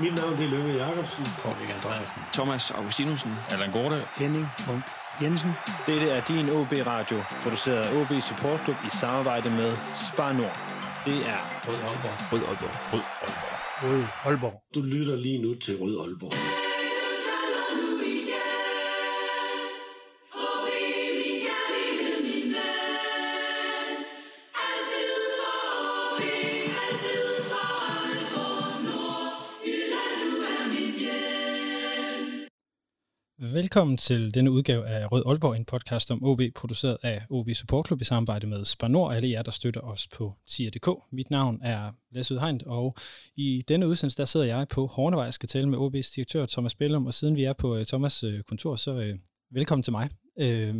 Mit navn det er Lønge Jacobsen. Paul Andreasen. Thomas Augustinusen. Allan Gorte. Henning Munk Jensen. Dette er din OB Radio, produceret af OB Support Club i samarbejde med Spar Nord. Det er Rød Aalborg. Rød Aalborg. Rød Aalborg. Rød Aalborg. Du lytter lige nu til Rød Aalborg. Velkommen til denne udgave af Rød Aalborg, en podcast om OB, produceret af OB Support Club i samarbejde med Spanor og alle jer, der støtter os på tier.dk. Mit navn er Lasse Udhegnet, og i denne udsendelse, der sidder jeg på Hornevej og skal tale med OB's direktør Thomas Bellum, og siden vi er på øh, Thomas' øh, kontor, så øh, velkommen til mig, uh,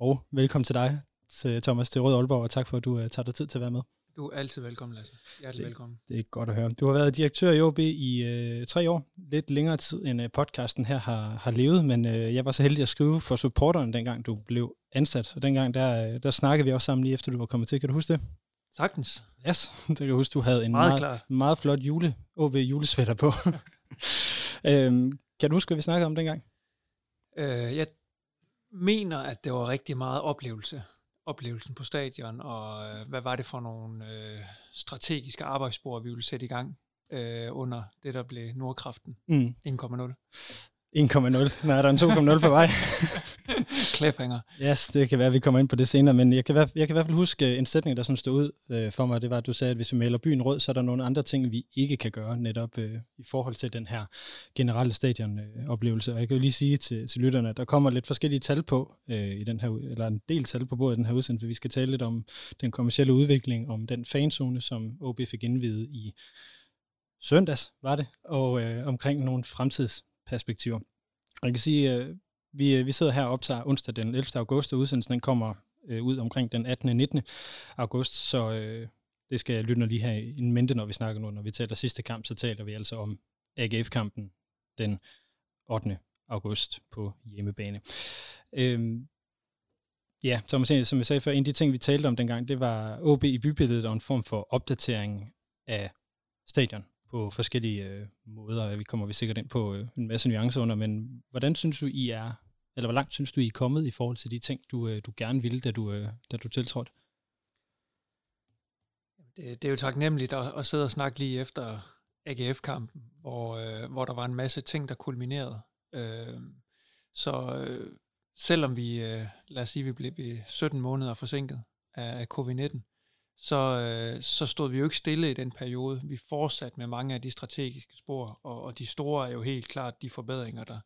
og velkommen til dig, til Thomas, til Rød Aalborg, og tak for, at du tager dig tid til at være med. Du er altid velkommen, Lasse. Hjertelig Det- velkommen. Det er godt at høre. Du har været direktør i OB i øh, tre år. Lidt længere tid, end øh, podcasten her har, har levet, men øh, jeg var så heldig at skrive for supporteren, dengang du blev ansat. Og dengang, der, øh, der snakkede vi også sammen lige efter, du var kommet til. Kan du huske det? Sagtens. Yes, det kan jeg huske, du havde en Meget meget, meget flot jule, OB julesvætter på. øhm, kan du huske, hvad vi snakkede om dengang? Øh, jeg mener, at det var rigtig meget oplevelse. Oplevelsen på stadion, og øh, hvad var det for nogle øh, strategiske arbejdsspor, vi ville sætte i gang øh, under det, der blev Nordkraften Mm, 1,0. 1,0. Nej, der er en 2,0 på vej. Cliffhanger. Yes, det kan være, at vi kommer ind på det senere, men jeg kan, jeg kan i hvert fald huske øh, en sætning, der sådan stod ud øh, for mig, det var, at du sagde, at hvis vi maler byen rød, så er der nogle andre ting, vi ikke kan gøre netop øh, i forhold til den her generelle stadionoplevelse. Og jeg kan jo lige sige til, til lytterne, at der kommer lidt forskellige tal på, øh, i den her, eller en del tal på bordet i den her udsendelse, for vi skal tale lidt om den kommercielle udvikling, om den fanzone, som OB fik indvidet i søndags, var det, og øh, omkring nogle fremtidsperspektiver. Og jeg kan sige, øh, vi, øh, vi sidder her og optager onsdag den 11. august, og udsendelsen den kommer øh, ud omkring den 18. og 19. august, så øh, det skal jeg lytte lige have i mente, når vi snakker nu. Når vi taler sidste kamp, så taler vi altså om AGF-kampen den 8. august på hjemmebane. Øhm, ja, Thomas, som jeg sagde før, en af de ting, vi talte om dengang, det var OB i bybilledet og en form for opdatering af stadion på forskellige øh, måder. Vi kommer vi sikkert ind på øh, en masse nuancer under, men hvordan synes du, I er, eller hvor langt synes du, I er kommet i forhold til de ting, du, øh, du gerne ville, da du, øh, da du tiltrådte? Det, det er jo taknemmeligt at, at sidde og snakke lige efter AGF-kampen, hvor, øh, hvor der var en masse ting, der kulminerede. Øh, så øh, selvom vi, øh, lad os sige, vi blev 17 måneder forsinket af, af covid-19, så, øh, så stod vi jo ikke stille i den periode. Vi fortsatte med mange af de strategiske spor, og, og de store er jo helt klart de forbedringer, der,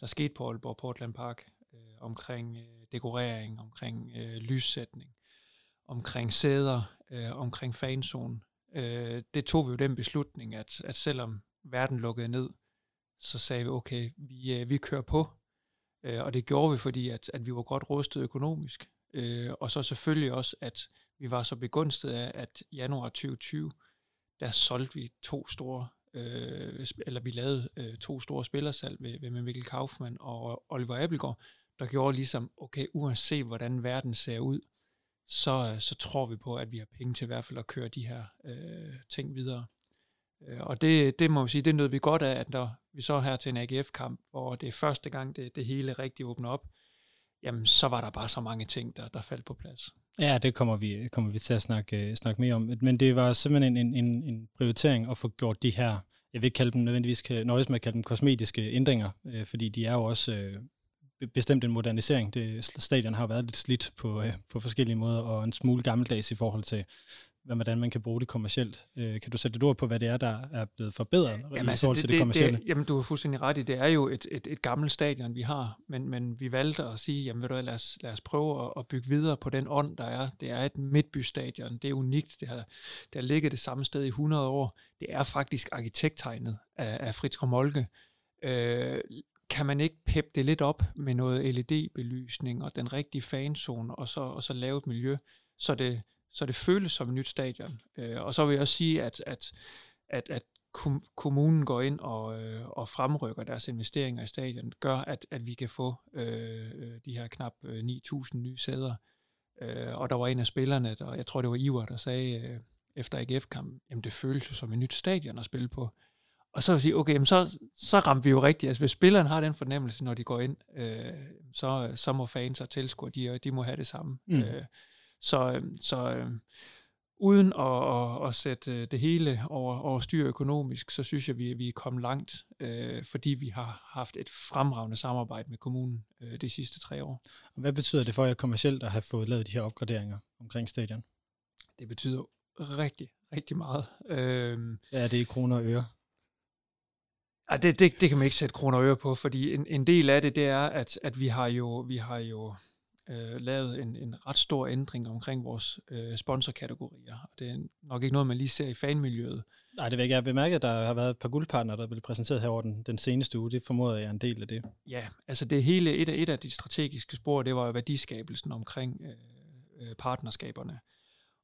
der skete på Aalborg Portland Park, øh, omkring øh, dekorering, omkring øh, lyssætning, omkring sæder, øh, omkring fanzonen. Øh, det tog vi jo den beslutning, at, at selvom verden lukkede ned, så sagde vi, okay, vi, øh, vi kører på. Øh, og det gjorde vi, fordi at, at vi var godt rustet økonomisk. Øh, og så selvfølgelig også, at vi var så begunstiget af, at januar 2020, der solgte vi to store, øh, eller vi lavede øh, to store spillersalg ved, ved med Mikkel Kaufmann og Oliver Abelgaard, der gjorde ligesom, okay, uanset hvordan verden ser ud, så, så tror vi på, at vi har penge til i hvert fald at køre de her øh, ting videre. Øh, og det, det må vi sige, det nød vi godt af, at når vi så her til en AGF-kamp, hvor det er første gang, det, det hele rigtig åbner op, jamen så var der bare så mange ting, der, der faldt på plads. Ja, det kommer vi, kommer vi til at snakke, øh, snakke mere om. Men det var simpelthen en, en, en prioritering at få gjort de her, jeg vil ikke kalde dem nødvendigvis, øh, nøjes med at kalde dem kosmetiske ændringer, øh, fordi de er jo også øh, bestemt en modernisering. Det, stadion har været lidt slidt på, øh, på forskellige måder, og en smule gammeldags i forhold til, hvordan man kan bruge det kommercielt. Øh, kan du sætte et ord på, hvad det er, der er blevet forbedret i forhold til det, kommercielle? Det, jamen, du er fuldstændig ret i, det er jo et, et, et gammelt stadion, vi har, men, men vi valgte at sige, jamen ved du hvad, lad os, lad os prøve at, at bygge videre på den ånd, der er. Det er et midtbystadion, det er unikt, det har, det har ligget det samme sted i 100 år. Det er faktisk arkitekttegnet af, af Fritz Molke. Øh, kan man ikke peppe det lidt op med noget LED-belysning og den rigtige fanzone, og så, og så lave et miljø, så det, så det føles som et nyt stadion. Øh, og så vil jeg også sige, at, at, at, at kom, kommunen går ind og, øh, og fremrykker deres investeringer i stadion, gør, at, at vi kan få øh, øh, de her knap øh, 9.000 nye sæder. Øh, og der var en af spillerne, der, jeg tror det var Ivar, der sagde øh, efter AGF-kampen, jamen det føles jo som et nyt stadion at spille på. Og så vil jeg sige, okay, jamen så, så rammer vi jo rigtigt. Altså hvis spilleren har den fornemmelse, når de går ind, øh, så, så må fans og tilskuere, de, de må have det samme. Mm. Øh, så så øh, uden at, at, at sætte det hele over, over styr økonomisk, så synes jeg, vi, vi er kommet langt, øh, fordi vi har haft et fremragende samarbejde med kommunen øh, de sidste tre år. Hvad betyder det for jer kommercielt at have fået lavet de her opgraderinger omkring stadion? Det betyder rigtig, rigtig meget. Øh, Hvad er det i kroner og øre? Ja, det, det, det kan man ikke sætte kroner og øre på, fordi en, en del af det, det er, at, at vi har jo, vi har jo øh, lavet en, en ret stor ændring omkring vores øh, sponsorkategorier. Og det er nok ikke noget, man lige ser i fanmiljøet. Nej, det vil jeg gerne bemærke, at der har været et par guldpartnere, der er blevet præsenteret her over den, den seneste uge. Det formoder jeg er en del af det. Ja, altså det hele, et af, et af de strategiske spor, det var jo værdiskabelsen omkring øh, partnerskaberne.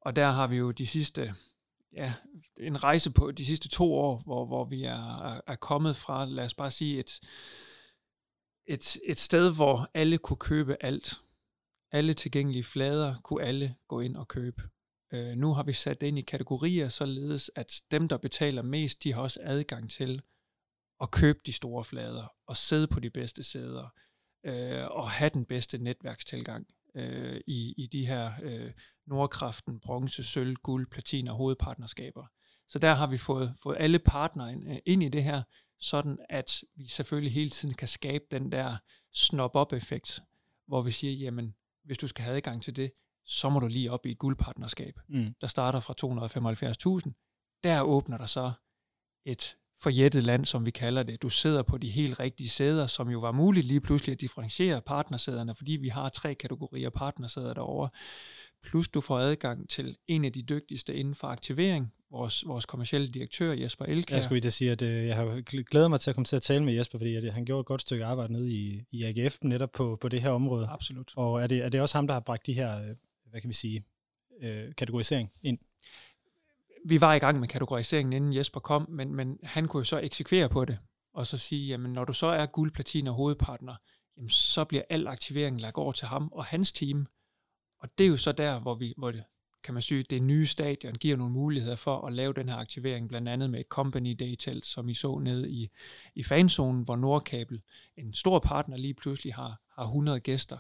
Og der har vi jo de sidste, ja, en rejse på de sidste to år, hvor, hvor vi er, er, er kommet fra, lad os bare sige, et, et, et sted, hvor alle kunne købe alt. Alle tilgængelige flader kunne alle gå ind og købe. Øh, nu har vi sat det ind i kategorier, således at dem, der betaler mest, de har også adgang til at købe de store flader og sidde på de bedste sæder øh, og have den bedste netværkstilgang øh, i, i de her øh, Nordkraften, bronze, sølv, guld, platin og hovedpartnerskaber. Så der har vi fået, fået alle partnere ind, øh, ind i det her, sådan at vi selvfølgelig hele tiden kan skabe den der snop-up-effekt, hvor vi siger, jamen, hvis du skal have adgang til det, så må du lige op i et guldpartnerskab, mm. der starter fra 275.000. Der åbner der så et forjættet land, som vi kalder det. Du sidder på de helt rigtige sæder, som jo var muligt lige pludselig at differentiere partnersæderne, fordi vi har tre kategorier partnersæder derovre. Plus du får adgang til en af de dygtigste inden for aktivering, vores, vores kommercielle direktør Jesper Elkær. Jeg skulle lige sige, at øh, jeg har glædet mig til at komme til at tale med Jesper, fordi at, han gjorde et godt stykke arbejde nede i, i AGF netop på, på det her område. Absolut. Og er det, er det også ham, der har bragt de her, øh, hvad kan vi sige, øh, kategorisering ind? Vi var i gang med kategoriseringen, inden Jesper kom, men, men han kunne jo så eksekvere på det, og så sige, jamen når du så er guld, platin og hovedpartner, jamen så bliver al aktivering lagt over til ham og hans team. Og det er jo så der, hvor, vi, hvor det, kan man sige, det nye stadion giver nogle muligheder for at lave den her aktivering, blandt andet med et company day telt, som I så nede i, i fanzonen, hvor Nordkabel, en stor partner, lige pludselig har, har 100 gæster,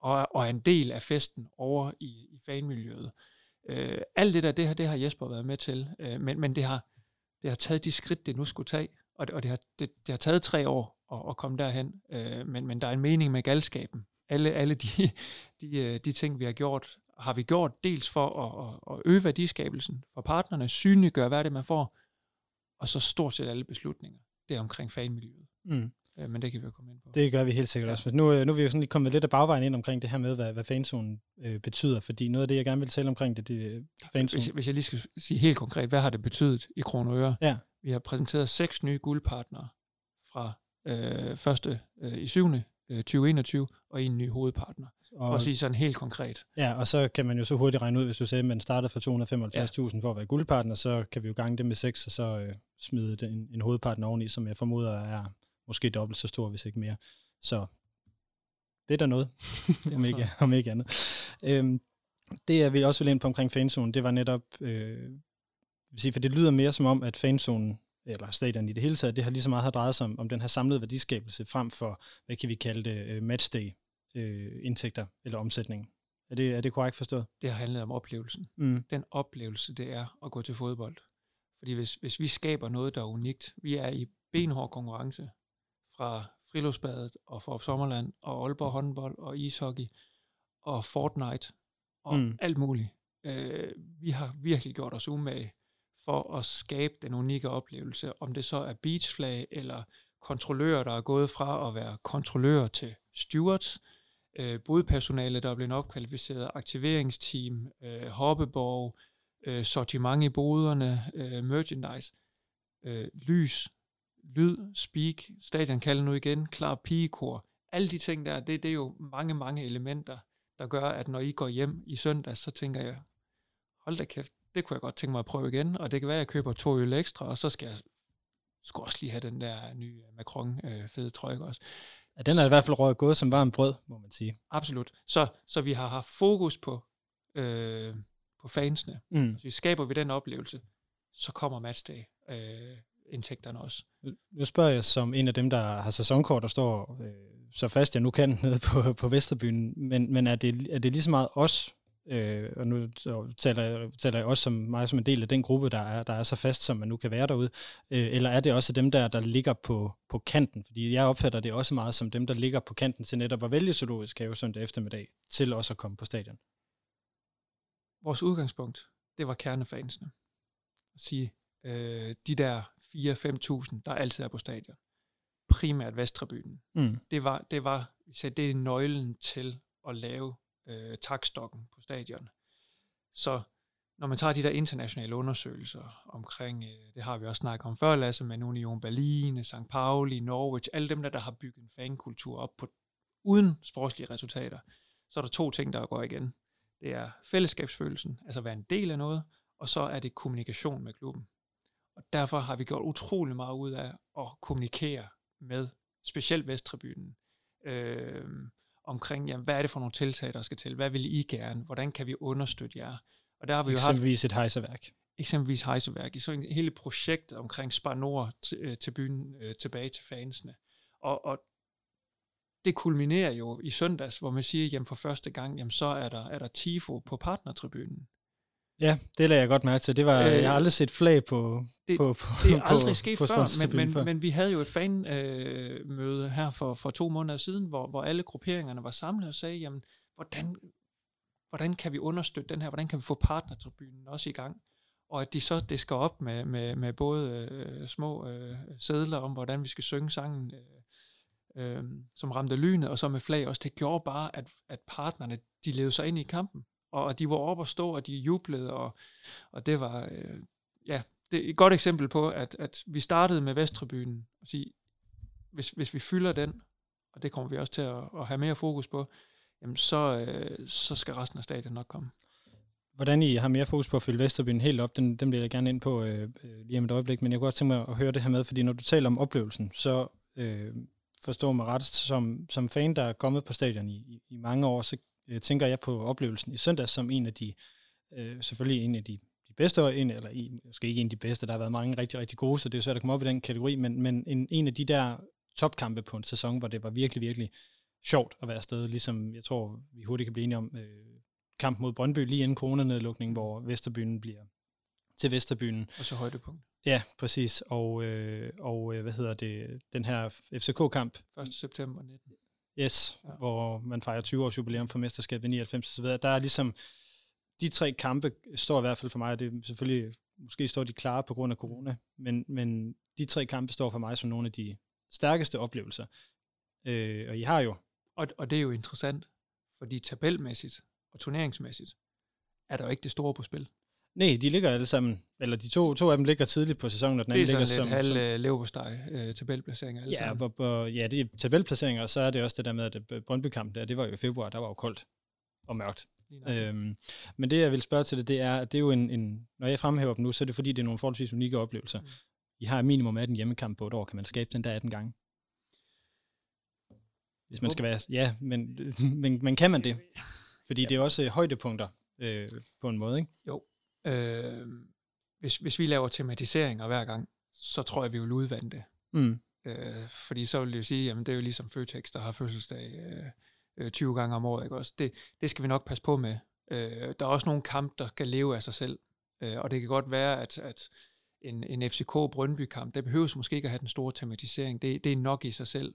og, og er en del af festen over i, i fanmiljøet. Øh, alt det der, det her, det har Jesper været med til, øh, men, men det, har, det har taget de skridt, det nu skulle tage, og det, og det, har, det, det har taget tre år at, at komme derhen, øh, men, men der er en mening med galskaben. Alle, alle de, de, øh, de ting, vi har gjort, har vi gjort dels for at, at øge værdiskabelsen for partnerne, synliggøre, hvad det man får, og så stort set alle beslutninger. Det er omkring fanmiljøet. Mm. Øh, men det kan vi jo komme ind på. Det gør vi helt sikkert ja. også. Men nu, øh, nu er vi jo sådan lige kommet lidt af bagvejen ind omkring det her med, hvad, hvad fanzonen øh, betyder, fordi noget af det, jeg gerne vil tale omkring, det, det fanzone. Hvis, hvis jeg lige skal sige helt konkret, hvad har det betydet i kroner og øre? Ja. Vi har præsenteret seks nye guldpartnere fra øh, første øh, i syvende 2021 og en ny hovedpartner. Og, for at sige sådan helt konkret. Ja, og så kan man jo så hurtigt regne ud, hvis du sagde, at man starter fra 275.000 ja. for at være guldpartner, så kan vi jo gange det med 6, og så øh, smide den, en, en hovedpartner oveni, som jeg formoder er måske dobbelt så stor, hvis ikke mere. Så det er der noget, om, ikke, om ikke andet. Øhm, det jeg vil også vil ind på omkring fanzonen, det var netop, øh, vil sige, for det lyder mere som om, at fanzonen eller stadion i det hele taget, det har lige så meget har drejet sig om, om den her samlede værdiskabelse frem for, hvad kan vi kalde det, matchday øh, indtægter eller omsætning. Er det, er det korrekt forstået? Det har handlet om oplevelsen. Mm. Den oplevelse, det er at gå til fodbold. Fordi hvis, hvis vi skaber noget, der er unikt, vi er i benhård konkurrence fra Friluftsbadet og for Sommerland og Aalborg håndbold og ishockey og Fortnite og mm. alt muligt. Øh, vi har virkelig gjort os umage for at skabe den unikke oplevelse, om det så er beachflag eller kontrollører, der er gået fra at være kontrollører til stewards, øh, bodpersonale, der er blevet opkvalificeret, aktiveringsteam, øh, hoppeborg, øh, sortiment i boderne, øh, merchandise, øh, lys, lyd, speak, stadion kalder nu igen, klar pigekor, alle de ting der, det, det er jo mange, mange elementer, der gør, at når I går hjem i søndag, så tænker jeg, hold da kæft, det kunne jeg godt tænke mig at prøve igen, og det kan være, at jeg køber to øl ekstra, og så skal jeg skulle også lige have den der nye Macron øh, fede trøje også. Ja, den er i hvert fald røget gået som varmt brød, må man sige. Absolut. Så, så vi har haft fokus på, øh, på fansene. Mm. Så vi skaber vi den oplevelse, så kommer matchday øh, indtægterne også. Nu spørger jeg som en af dem, der har sæsonkort og står øh, så fast jeg nu kan nede på, på Vesterbyen, men, men er, det, er det lige så meget os, øh, og nu taler jeg, taler jeg også som mig som en del af den gruppe, der er, der er så fast, som man nu kan være derude, øh, eller er det også dem der, der ligger på, på kanten? Fordi jeg opfatter det også meget som dem, der ligger på kanten til netop at vælge zoologisk have søndag eftermiddag, til også at komme på stadion. Vores udgangspunkt, det var kernefansene. At sige, øh, de der 4-5.000, der altid er på stadion, primært Vesttribunen, mm. det var, det var så det er nøglen til at lave øh, takstokken på stadion. Så når man tager de der internationale undersøgelser omkring, øh, det har vi også snakket om før, Lasse, men Union Berlin, St. Pauli, Norwich, alle dem der, der har bygget en fankultur op på, uden sportslige resultater, så er der to ting, der går igen. Det er fællesskabsfølelsen, altså at være en del af noget, og så er det kommunikation med klubben. Og derfor har vi gjort utrolig meget ud af at kommunikere med specielt Vesttribunen. Øh, omkring, jamen, hvad er det for nogle tiltag, der skal til? Hvad vil I gerne? Hvordan kan vi understøtte jer? Og der har vi eksempelvis jo haft, et hejseværk. Eksempelvis hejseværk. I så en hele projekt omkring Spar Nord øh, til byen, øh, tilbage til fansene. Og, og det kulminerer jo i søndags, hvor man siger, jamen for første gang, jamen så er der, er der TIFO på partnertribunen. Ja, det lader jeg godt mærke til. Det var, øh, jeg har aldrig set flag på Det, på, på, det er aldrig på, sket på før, men, men, før, men vi havde jo et fanmøde øh, her for, for to måneder siden, hvor, hvor alle grupperingerne var samlet og sagde, jamen, hvordan, hvordan kan vi understøtte den her, hvordan kan vi få partnertribunen også i gang? Og at de så det skal op med, med, med både øh, små øh, sædler om, hvordan vi skal synge sangen, øh, øh, som ramte lynet, og så med flag også. Det gjorde bare, at, at partnerne, de levede sig ind i kampen og de var oppe og stå, og de jublede, og, og det var, øh, ja, det er et godt eksempel på, at, at vi startede med Vesttribunen, og sige, hvis, hvis vi fylder den, og det kommer vi også til at, at have mere fokus på, jamen så, øh, så skal resten af stadion nok komme. Hvordan I har mere fokus på at fylde Vesterbyen helt op, den, den bliver jeg gerne ind på øh, øh, lige om et øjeblik, men jeg kunne godt tænke mig at høre det her med, fordi når du taler om oplevelsen, så øh, forstår mig ret, som, som fan, der er kommet på stadion i, i mange år, så øh, tænker jeg på oplevelsen i søndags som en af de, øh, selvfølgelig en af de, de bedste, en, eller en, måske ikke en af de bedste, der har været mange rigtig, rigtig gode, så det er svært at komme op i den kategori, men, men en, en af de der topkampe på en sæson, hvor det var virkelig, virkelig sjovt at være afsted, ligesom jeg tror, vi hurtigt kan blive enige om, øh, kamp mod Brøndby lige inden coronanedlukningen, hvor Vesterbyen bliver til Vesterbyen. Og så højdepunkt. Ja, præcis. Og, øh, og øh, hvad hedder det, den her FCK-kamp. 1. september 19. Yes, ja. hvor man fejrer 20 års jubilæum for mesterskabet i 99 så videre. Der er ligesom, de tre kampe står i hvert fald for mig, det er selvfølgelig, måske står de klare på grund af corona, men, men de tre kampe står for mig som nogle af de stærkeste oplevelser. Øh, og I har jo... Og, og det er jo interessant, fordi tabelmæssigt og turneringsmæssigt er der jo ikke det store på spil. Nej, de ligger alle sammen, eller de to, to af dem ligger tidligt på sæsonen, og den anden ligger som... Det er sådan lidt halv øh, leverpostej øh, tabelplaceringer alle ja, sammen. På, på, ja, det er tabelplaceringer, og så er det også det der med, at Brøndby-kampen der, det var jo i februar, der var jo koldt og mørkt. Øhm, men det, jeg vil spørge til det, det er, at det er jo en, en, når jeg fremhæver dem nu, så er det fordi, det er nogle forholdsvis unikke oplevelser. Mm. I har minimum 18 hjemmekamp på et år, kan man skabe den der 18 gange? Hvis man skal være... Ja, men, men, men kan man det? Fordi ja. det er også højdepunkter øh, på en måde, ikke? Jo, Øh, hvis, hvis vi laver tematiseringer hver gang, så tror jeg, vi vil udvande det. Mm. Øh, fordi så vil det jo sige, jamen det er jo ligesom Føtex, der har fødselsdag øh, 20 øh, gange om året. Ikke også? Det, det skal vi nok passe på med. Øh, der er også nogle kampe, der skal leve af sig selv. Øh, og det kan godt være, at, at en, en FCK-Brøndby-kamp, det behøves måske ikke at have den store tematisering. Det, det er nok i sig selv.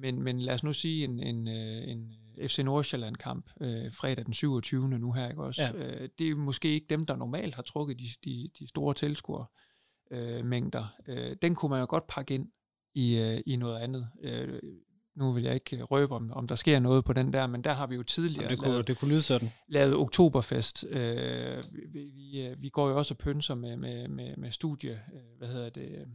Men, men lad os nu sige en, en, øh, en FC Nordsjælland-kamp øh, fredag den 27. nu her, ikke også? Ja. Øh, det er måske ikke dem, der normalt har trukket de, de, de store tilskuere øh, mængder. Øh, den kunne man jo godt pakke ind i, øh, i noget andet. Øh, nu vil jeg ikke røbe, om, om der sker noget på den der, men der har vi jo tidligere Jamen, det kunne, lavet, det kunne lyde sådan. lavet Oktoberfest. Øh, vi, vi, øh, vi går jo også og pynser med, med, med, med studie, øh, hvad hedder det,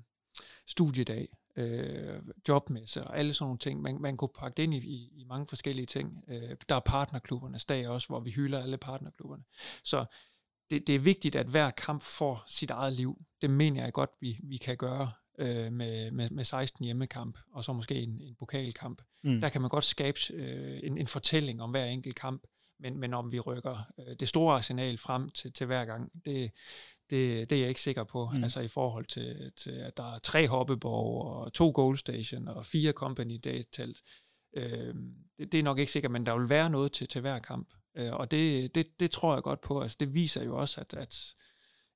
studiedag, øh, jobmesse og alle sådan nogle ting. Man, man kunne pakke det ind i, i, i mange forskellige ting. Øh, der er partnerklubbernes dag også, hvor vi hylder alle partnerklubberne. Så det, det er vigtigt, at hver kamp får sit eget liv. Det mener jeg godt, vi, vi kan gøre øh, med, med, med 16 hjemmekamp, og så måske en, en pokalkamp. Mm. Der kan man godt skabe øh, en, en fortælling om hver enkelt kamp, men, men om vi rykker øh, det store arsenal frem til, til hver gang, det, Det, det er jeg ikke sikker på. Mm. Altså i forhold til, til, at der er tre hoppeborg og to goal station og fire company day telt. Øh, det, det er nok ikke sikkert, men der vil være noget til, til hver kamp. Øh, og det, det, det tror jeg godt på. Altså det viser jo også, at, at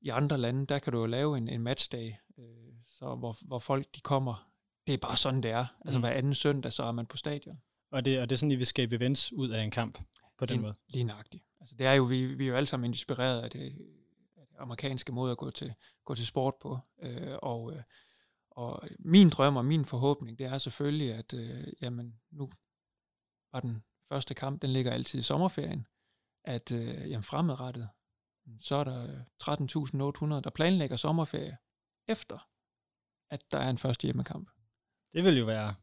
i andre lande, der kan du jo lave en, en matchdag, øh, så hvor, hvor folk de kommer. Det er bare sådan, det er. Altså mm. hver anden søndag, så er man på stadion. Og det, og det er sådan, vi vil skabe events ud af en kamp på den lige, måde? Lige nøjagtigt. Altså det er jo, vi, vi er jo alle sammen inspireret af det amerikanske måde at gå til, gå til sport på. Øh, og, øh, og min drøm og min forhåbning, det er selvfølgelig, at øh, jamen, nu var den første kamp, den ligger altid i sommerferien, at øh, jamen, fremadrettet, så er der 13.800, der planlægger sommerferie efter, at der er en første hjemmekamp. Det vil jo være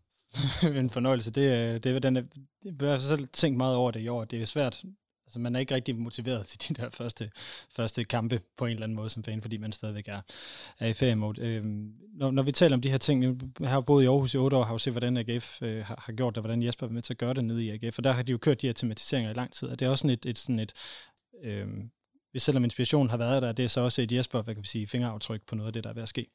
en fornøjelse. Det, øh, det, den, jeg har selv tænkt meget over det i år. Det er svært. Altså, man er ikke rigtig motiveret til de der første, første kampe på en eller anden måde som fan, fordi man stadigvæk er, er i feriemode. Øhm, når, når vi taler om de her ting, jeg har boet i Aarhus i otte år, har jo set, hvordan AGF øh, har, har gjort det, hvordan Jesper var med til at gøre det nede i AGF, og der har de jo kørt de her tematiseringer i lang tid, og det er også sådan et, et, sådan et øh, hvis selvom inspirationen har været der, det er så også et Jesper, hvad kan vi sige, fingeraftryk på noget af det, der er ved at ske.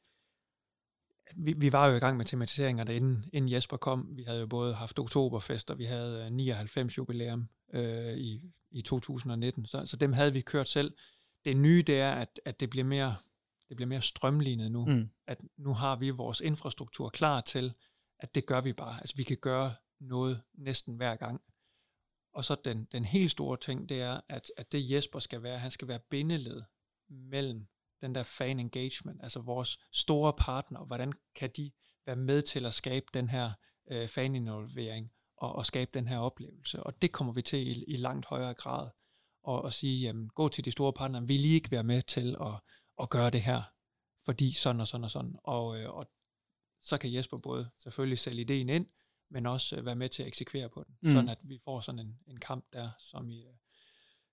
Vi, vi var jo i gang med tematiseringerne, inden, inden Jesper kom. Vi havde jo både haft oktoberfest, og vi havde 99 jubilæum øh, i, i 2019, så, så dem havde vi kørt selv. Det nye, det er, at, at det bliver mere det bliver mere strømlignet nu. Mm. At nu har vi vores infrastruktur klar til, at det gør vi bare. Altså vi kan gøre noget næsten hver gang. Og så den, den helt store ting, det er, at, at det Jesper skal være, han skal være bindeled mellem den der fan engagement, altså vores store partner, hvordan kan de være med til at skabe den her øh, faninvolvering og, og skabe den her oplevelse. Og det kommer vi til i, i langt højere grad. Og at sige, jamen, gå til de store partnere, vil I ikke være med til at, at gøre det her, fordi sådan og sådan og sådan. Og, øh, og så kan Jesper både selvfølgelig sælge ideen ind, men også øh, være med til at eksekvere på den, mm. sådan at vi får sådan en, en kamp der, som i, øh,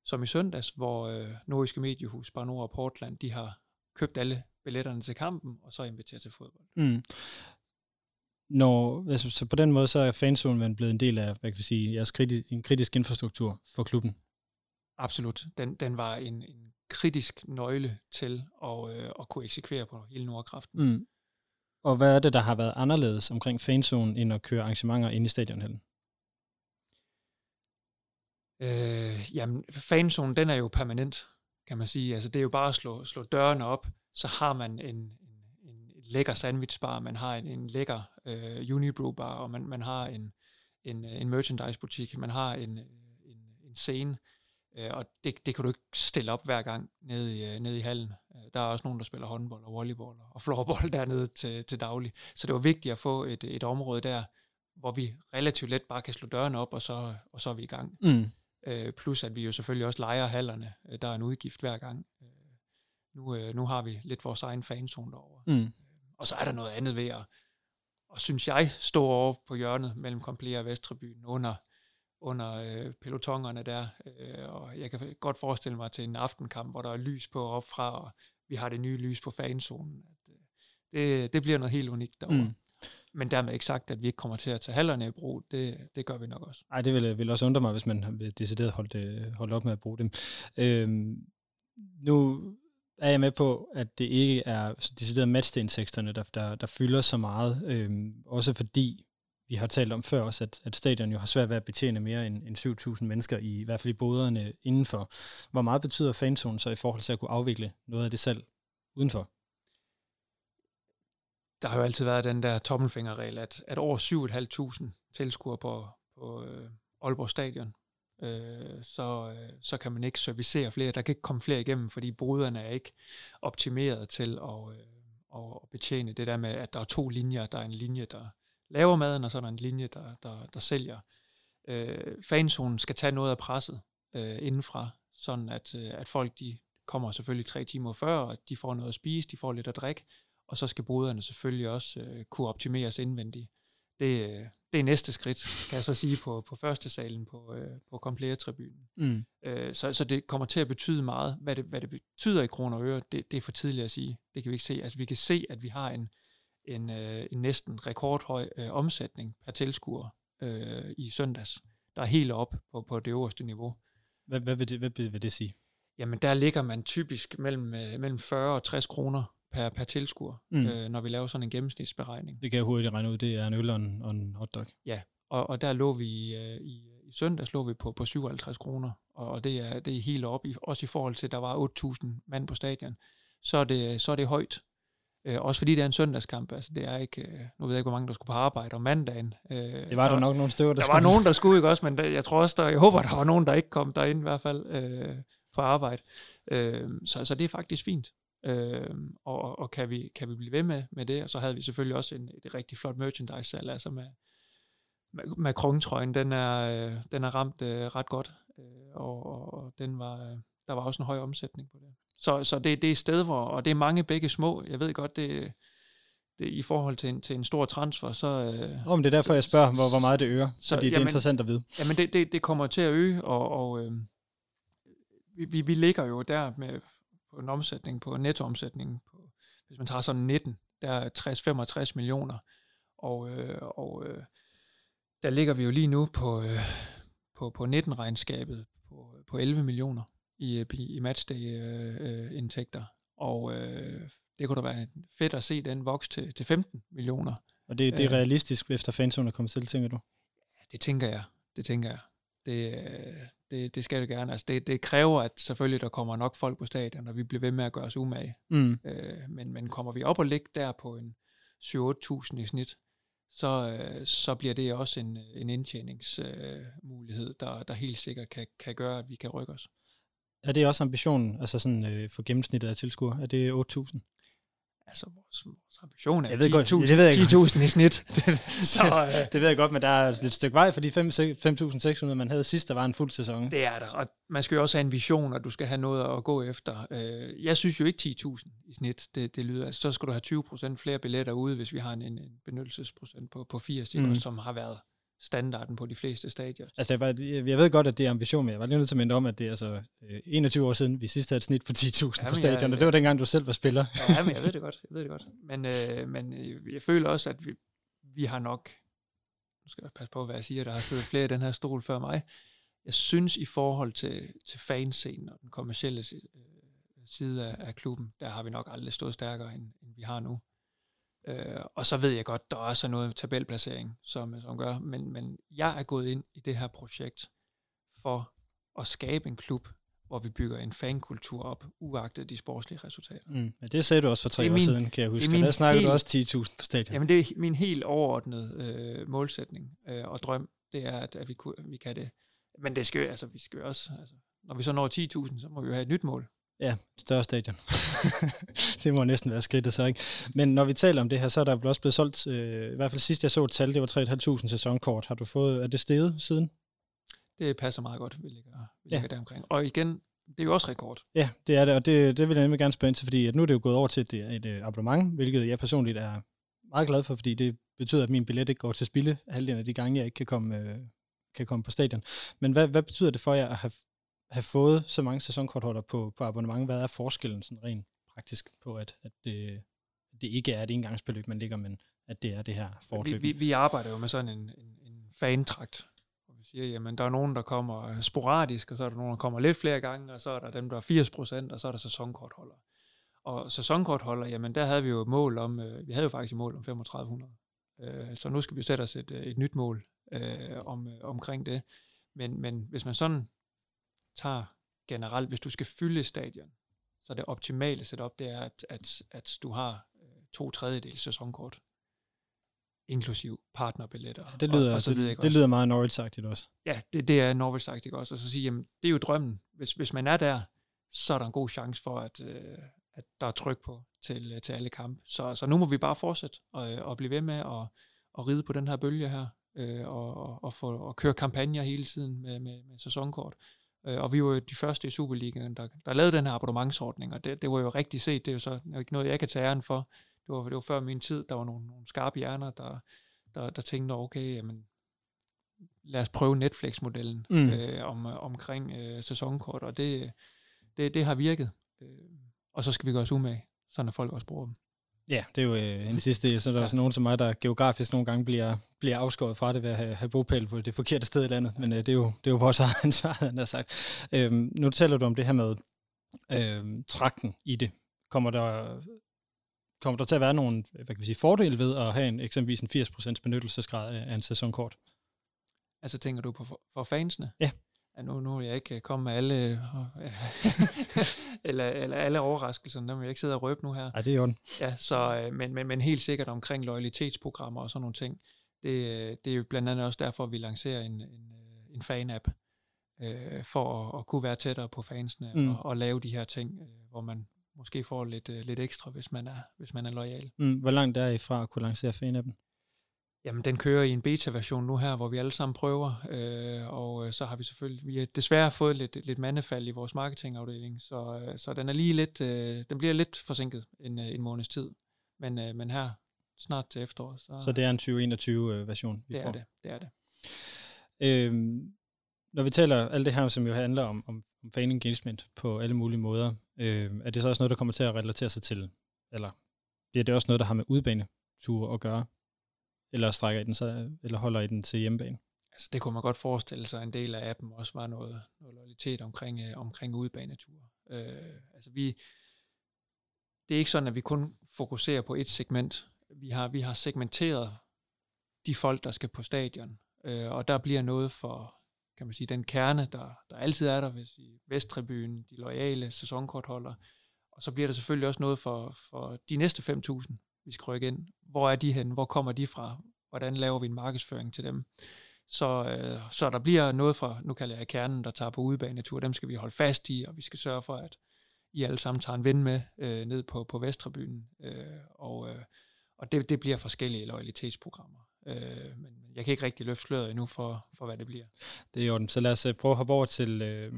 som i søndags, hvor øh, Nordiske Mediehus, Bar Nord og Portland, de har købt alle billetterne til kampen, og så inviteret til fodbold. Mm. Når, altså, så på den måde, så er fanzonen blevet en del af, hvad kan vi sige, jeres kritisk, en kritisk infrastruktur for klubben. Absolut. Den, den var en, en kritisk nøgle til at, øh, at kunne eksekvere på hele Nordkraften. Mm. Og hvad er det, der har været anderledes omkring fanzone, end at køre arrangementer ind i stadionhallen? Øh, jamen, fanzonen, den er jo permanent, kan man sige. Altså, det er jo bare at slå, slå dørene op, så har man en, en, en lækker sandwichbar, man har en, en lækker øh, Unibrew bar, og man, man har en, en, en merchandise-butik, man har en, en, en scene, Øh, og det, det kan du ikke stille op hver gang nede i, øh, nede i hallen. Øh, der er også nogen, der spiller håndbold og volleyball og floorball dernede til, til daglig. Så det var vigtigt at få et, et område der, hvor vi relativt let bare kan slå dørene op, og så, og så er vi i gang. Mm. Øh, plus at vi jo selvfølgelig også leger hallerne. Der er en udgift hver gang. Øh, nu, øh, nu har vi lidt vores egen fanzone derovre. Mm. Og så er der noget andet ved at, og synes jeg, stå over på hjørnet mellem Komplea og Vesttribyen under under øh, pelotongerne der, øh, og jeg kan godt forestille mig til en aftenkamp, hvor der er lys på opfra, og vi har det nye lys på fanzonen. At, øh, det, det bliver noget helt unikt derovre. Mm. Men dermed ikke sagt, at vi ikke kommer til at tage hallerne i brug. Det, det gør vi nok også. Nej, det vil, vil også undre mig, hvis man vil decideret holdt, øh, holdt op med at bruge dem. Øhm, nu er jeg med på, at det ikke er decideret matchstenseksterne, der, der, der fylder så meget. Øhm, også fordi vi har talt om før også, at, at stadion jo har svært ved at betjene mere end, end 7.000 mennesker, i, i hvert fald i boderne indenfor. Hvor meget betyder fanzonen så i forhold til at kunne afvikle noget af det selv udenfor? Der har jo altid været den der tommelfingerregel, at, at over 7.500 tilskuere på, på øh, Aalborg Stadion, øh, så, øh, så kan man ikke servicere flere. Der kan ikke komme flere igennem, fordi bruderne er ikke optimeret til at, øh, at betjene det der med, at der er to linjer. Der er en linje, der laver maden, og så er der en linje, der, der, der sælger. Øh, fanzonen skal tage noget af presset øh, indenfra, sådan at, øh, at folk de kommer selvfølgelig tre timer før, og de får noget at spise, de får lidt at drikke, og så skal boderne selvfølgelig også øh, kunne optimeres indvendigt. Det, øh, det er næste skridt, kan jeg så sige, på, på første salen på, øh, på Komplære-tribunen. Mm. Øh, så, så det kommer til at betyde meget. Hvad det, hvad det betyder i kroner og øre, det, det er for tidligt at sige. Det kan vi ikke se. Altså vi kan se, at vi har en, en, øh, en næsten rekordhøj øh, omsætning per tilskuer øh, i søndags, der er helt op på, på det øverste niveau. Hvad, hvad, vil det, hvad vil det sige? jamen der ligger man typisk mellem, øh, mellem 40 og 60 kroner per, per tilskuer, Mm. øh, når vi laver sådan en gennemsnitsberegning. Det kan jeg hurtigt regne ud, det er en øl og en, og en hotdog. Og, og der lå vi øh, i, i søndags lå vi på, på 57 kroner, og, og det, er, det er helt op, i, også i forhold til, at der var 8.000 mand på stadion. Så er det, så er det højt. Øh, også fordi det er en søndagskamp. Altså, det er ikke, øh, nu ved jeg ikke, hvor mange der skulle på arbejde om mandagen. Øh, Det var der nok nogle stykker, der, der var nogen, der skulle ikke også, men der, jeg tror også, der, jeg håber, der var nogen, der ikke kom derind i hvert fald øh, på arbejde. Øh, så, så det er faktisk fint. Øh, og og kan, vi, kan vi blive ved med, med det? Og så havde vi selvfølgelig også en, et rigtig flot merchandise-salg, altså med, krongtrøjen, den er, øh, den er ramt øh, ret godt, øh, og, og, og den var, øh, der var også en høj omsætning på det. Så, så det, det er et sted, hvor, og det er mange begge små, jeg ved godt, det, det i forhold til en, til en stor transfer, så... Øh, men det er derfor, jeg spørger, hvor, hvor meget det øger, Så, så, fordi det er jamen- interessant at vide. Jamen det, det, det kommer til at øge, og, og øh, vi, vi ligger jo der med på en omsætning, på en nettoomsætning, på, hvis man tager sådan 19, der er 60-65 millioner, og, øh, og øh, der ligger vi jo lige nu på, øh, på, på 19-regnskabet på, på 11 millioner i, øh, i matchday-indtægter, og øh, det kunne da være fedt at se den vokse til, til 15 millioner. Og det, det er Øh. realistisk, efter fanzonen er kommet til, tænker du? Det tænker jeg. Det tænker jeg. Det, øh, det, det skal det gerne. Altså det, det kræver, at selvfølgelig der kommer nok folk på stadion, og vi bliver ved med at gøre os umage. Mm. Øh, men, men kommer vi op og ligge der på en 7-8.000 i snit, så, øh, så bliver det også en, en indtjeningsmulighed, øh, der, der helt sikkert kan, kan gøre, at vi kan rykke os. Er det også ambitionen, altså sådan øh, for gennemsnittet af tilskuere? Er det 8.000? Altså vores, vores ambition er Jeg ved godt, 10.000 det ved jeg godt. 10.000 i snit. så øh, Det ved jeg godt, men der er et stykke vej for de 5.600, man havde sidst, der var en fuld sæson. Det er der, og man skal jo også have en vision, og du skal have noget at gå efter. Øh, Jeg synes jo ikke 10.000 i snit, det, det lyder. Altså, så skal du have 20% flere billetter ude, hvis vi har en, en en benyttelsesprocent på, på 80, Mm. mm. som har været standarden på de fleste stadier. Altså, jeg, var, jeg ved godt, at det er ambition, men jeg var lige nødt til at minde om, at det er altså øh, 21 år siden, vi sidst havde et snit på 10.000 på stadion, jeg- og det var dengang, du selv var spiller. Ja, men jeg ved det godt, jeg ved det godt. Men, øh, men øh, jeg føler også, at vi, vi har nok, nu skal jeg passe på, hvad jeg siger, der har siddet flere i den her stol før mig, jeg synes i forhold til, til fanscenen og den kommercielle øh, side af, af klubben, der har vi nok aldrig stået stærkere, end, end vi har nu. Øh, og så ved jeg godt, der er også noget tabelplacering, som, som gør, men, men jeg er gået ind i det her projekt for at skabe en klub, hvor vi bygger en fankultur op, uagtet de sportslige resultater. Mm. Ja, det sagde du også for tre er år min- siden, kan jeg huske. der snakkede du helt- også 10.000 på stadion. Jamen, det er min helt overordnede øh, målsætning øh, og drøm, det er, at, at vi, kunne, vi kan det. Men det skal altså, vi skal også, altså, når vi så når 10.000, så må vi jo have et nyt mål. Ja, større stadion. det må næsten være skridtet så, ikke? Men når vi taler om det her, så er der vel også blevet solgt, øh, i hvert fald sidst jeg så et tal, det var 3.500 sæsonkort. Har du fået, er det steget siden? Det passer meget godt, vi ligger, vi Ja. ligger der omkring. Og igen, det er jo også rekord. Ja, det er det, og det, det vil jeg nemlig gerne spørge ind til, fordi at nu er det jo gået over til et, et, et abonnement, hvilket jeg personligt er meget glad for, fordi det betyder, at min billet ikke går til spilde halvdelen af de gange, jeg ikke kan komme, øh, kan komme på stadion. Men hvad, hvad betyder det for jer at have, have fået så mange sæsonkortholder på, på abonnement? Hvad er forskellen sådan rent praktisk på, at, at det, det ikke er et engangsbeløb, man ligger, men at det er det her Vi, fortløb? vi, vi arbejder jo med sådan en, en, en fantrakt, hvor vi siger, jamen der er nogen, der kommer sporadisk, og så er der nogen, der kommer lidt flere gange, og så er der dem, der er 80 procent, og så er der sæsonkortholdere. Og sæsonkortholder, jamen der havde vi jo et mål om, øh, vi havde jo faktisk et mål om 3500. Øh, så nu skal vi sætte os et, øh, et nyt mål øh, om, øh, omkring det. Men, men hvis man sådan tager generelt, hvis du skal fylde stadion, så det optimale setup, det er, at, at, at du har øh, to tredjedels sæsonkort, inklusiv partnerbilletter. det lyder, og, og så det, det, det også? lyder meget Norwich-agtigt også. Ja, det, det er Norwich sagt, ikke også? Og så sige, jamen, det er jo drømmen. Hvis, hvis man er der, så er der en god chance for, at, øh, at der er tryk på til, øh, til alle kampe. Så, så nu må vi bare fortsætte og, og blive ved med at, at ride på den her bølge her, øh, og, og, og, få, og køre kampagner hele tiden med, med, med sæsonkort. Øh, og vi var jo de første i Superligaen, der, der lavede den her abonnementsordning, og det, det var jo rigtig set. Det er jo så ikke noget, jeg kan tage æren for. Det var, det var før min tid, der var nogle, nogle skarpe hjerner, der, der, der tænkte, okay, jamen, lad os prøve Netflix-modellen Mm. mm. øh, om, omkring øh, sæsonkort, og det, det, det har virket. Øh, og så skal vi gøre os umage, så når folk også bruger dem. Ja, det er jo øh, en sidste del. Så er der ja. Ja. også nogen som mig, der geografisk nogle gange bliver, bliver afskåret fra det ved at have, have bogpæl på det forkerte sted i landet. Men øh, det, er jo, det er jo vores eget ansvar, han har sagt. Øhm, nu taler du om det her med, øh, trakten i det. Kommer der, kommer der til at være nogle hvad kan vi sige, fordele ved at have en, eksempelvis en 80% benyttelsesgrad af en sæsonkort? Altså tænker du på for, for fansene? Ja. Ja nu, nu er jeg ikke kommet med alle, eller, eller alle overraskelserne, dem vil jeg ikke sidde og røbe nu her. Nej, det er jo Ja, så, øh, men, men, men helt sikkert omkring loyalitetsprogrammer og sådan nogle ting. Det, øh, det er jo blandt andet også derfor, vi lancerer en, en, øh, en fan-app, øh, for at, at kunne være tættere på fansene mm. og, og lave de her ting, øh, hvor man måske får lidt, øh, lidt ekstra, hvis man er, hvis man er lojal. Mm, hvor langt er I fra at kunne lancere fan-appen? Jamen, den kører i en beta-version nu her, hvor vi alle sammen prøver, øh, og øh, så har vi selvfølgelig, vi har desværre fået lidt, lidt mandefald i vores marketingafdeling, så, øh, så den er lige lidt, øh, den bliver lidt forsinket en, øh, en måneds tid, men, øh, men her snart til efterår. Så, så det er en 2021-version, vi det får? Er det, det er det. Øhm, når vi taler alt det her, som jo handler om, om, om fan engagement på alle mulige måder, øh, er det så også noget, der kommer til at relatere sig til, eller bliver det også noget, der har med udbaneture at gøre? Eller strækker I den så, eller holder I den til hjemmebane? Altså det kunne man godt forestille sig, en del af appen også var noget, noget loyalitet omkring, øh, omkring udebanetur. Øh, altså vi, det er ikke sådan, at vi kun fokuserer på et segment. Vi har, vi har segmenteret de folk, der skal på stadion, øh, og der bliver noget for, kan man sige, den kerne, der, der altid er der, hvis i Vesttribunen, de loyale sæsonkortholdere, og så bliver der selvfølgelig også noget for, for de næste 5.000, vi skal rykke ind. Hvor er de hen? Hvor kommer de fra? Hvordan laver vi en markedsføring til dem? Så, øh, så der bliver noget fra, nu kalder jeg kernen, der tager på udebanetur, dem skal vi holde fast i, og vi skal sørge for, at I alle sammen tager en ven med øh, ned på, på Vestrebyen. Øh, og øh, og det, det bliver forskellige loyalitetsprogrammer. Øh, men jeg kan ikke rigtig løfte sløret endnu for, for, hvad det bliver. Det er jo Så lad os øh, prøve at hoppe over til, øh,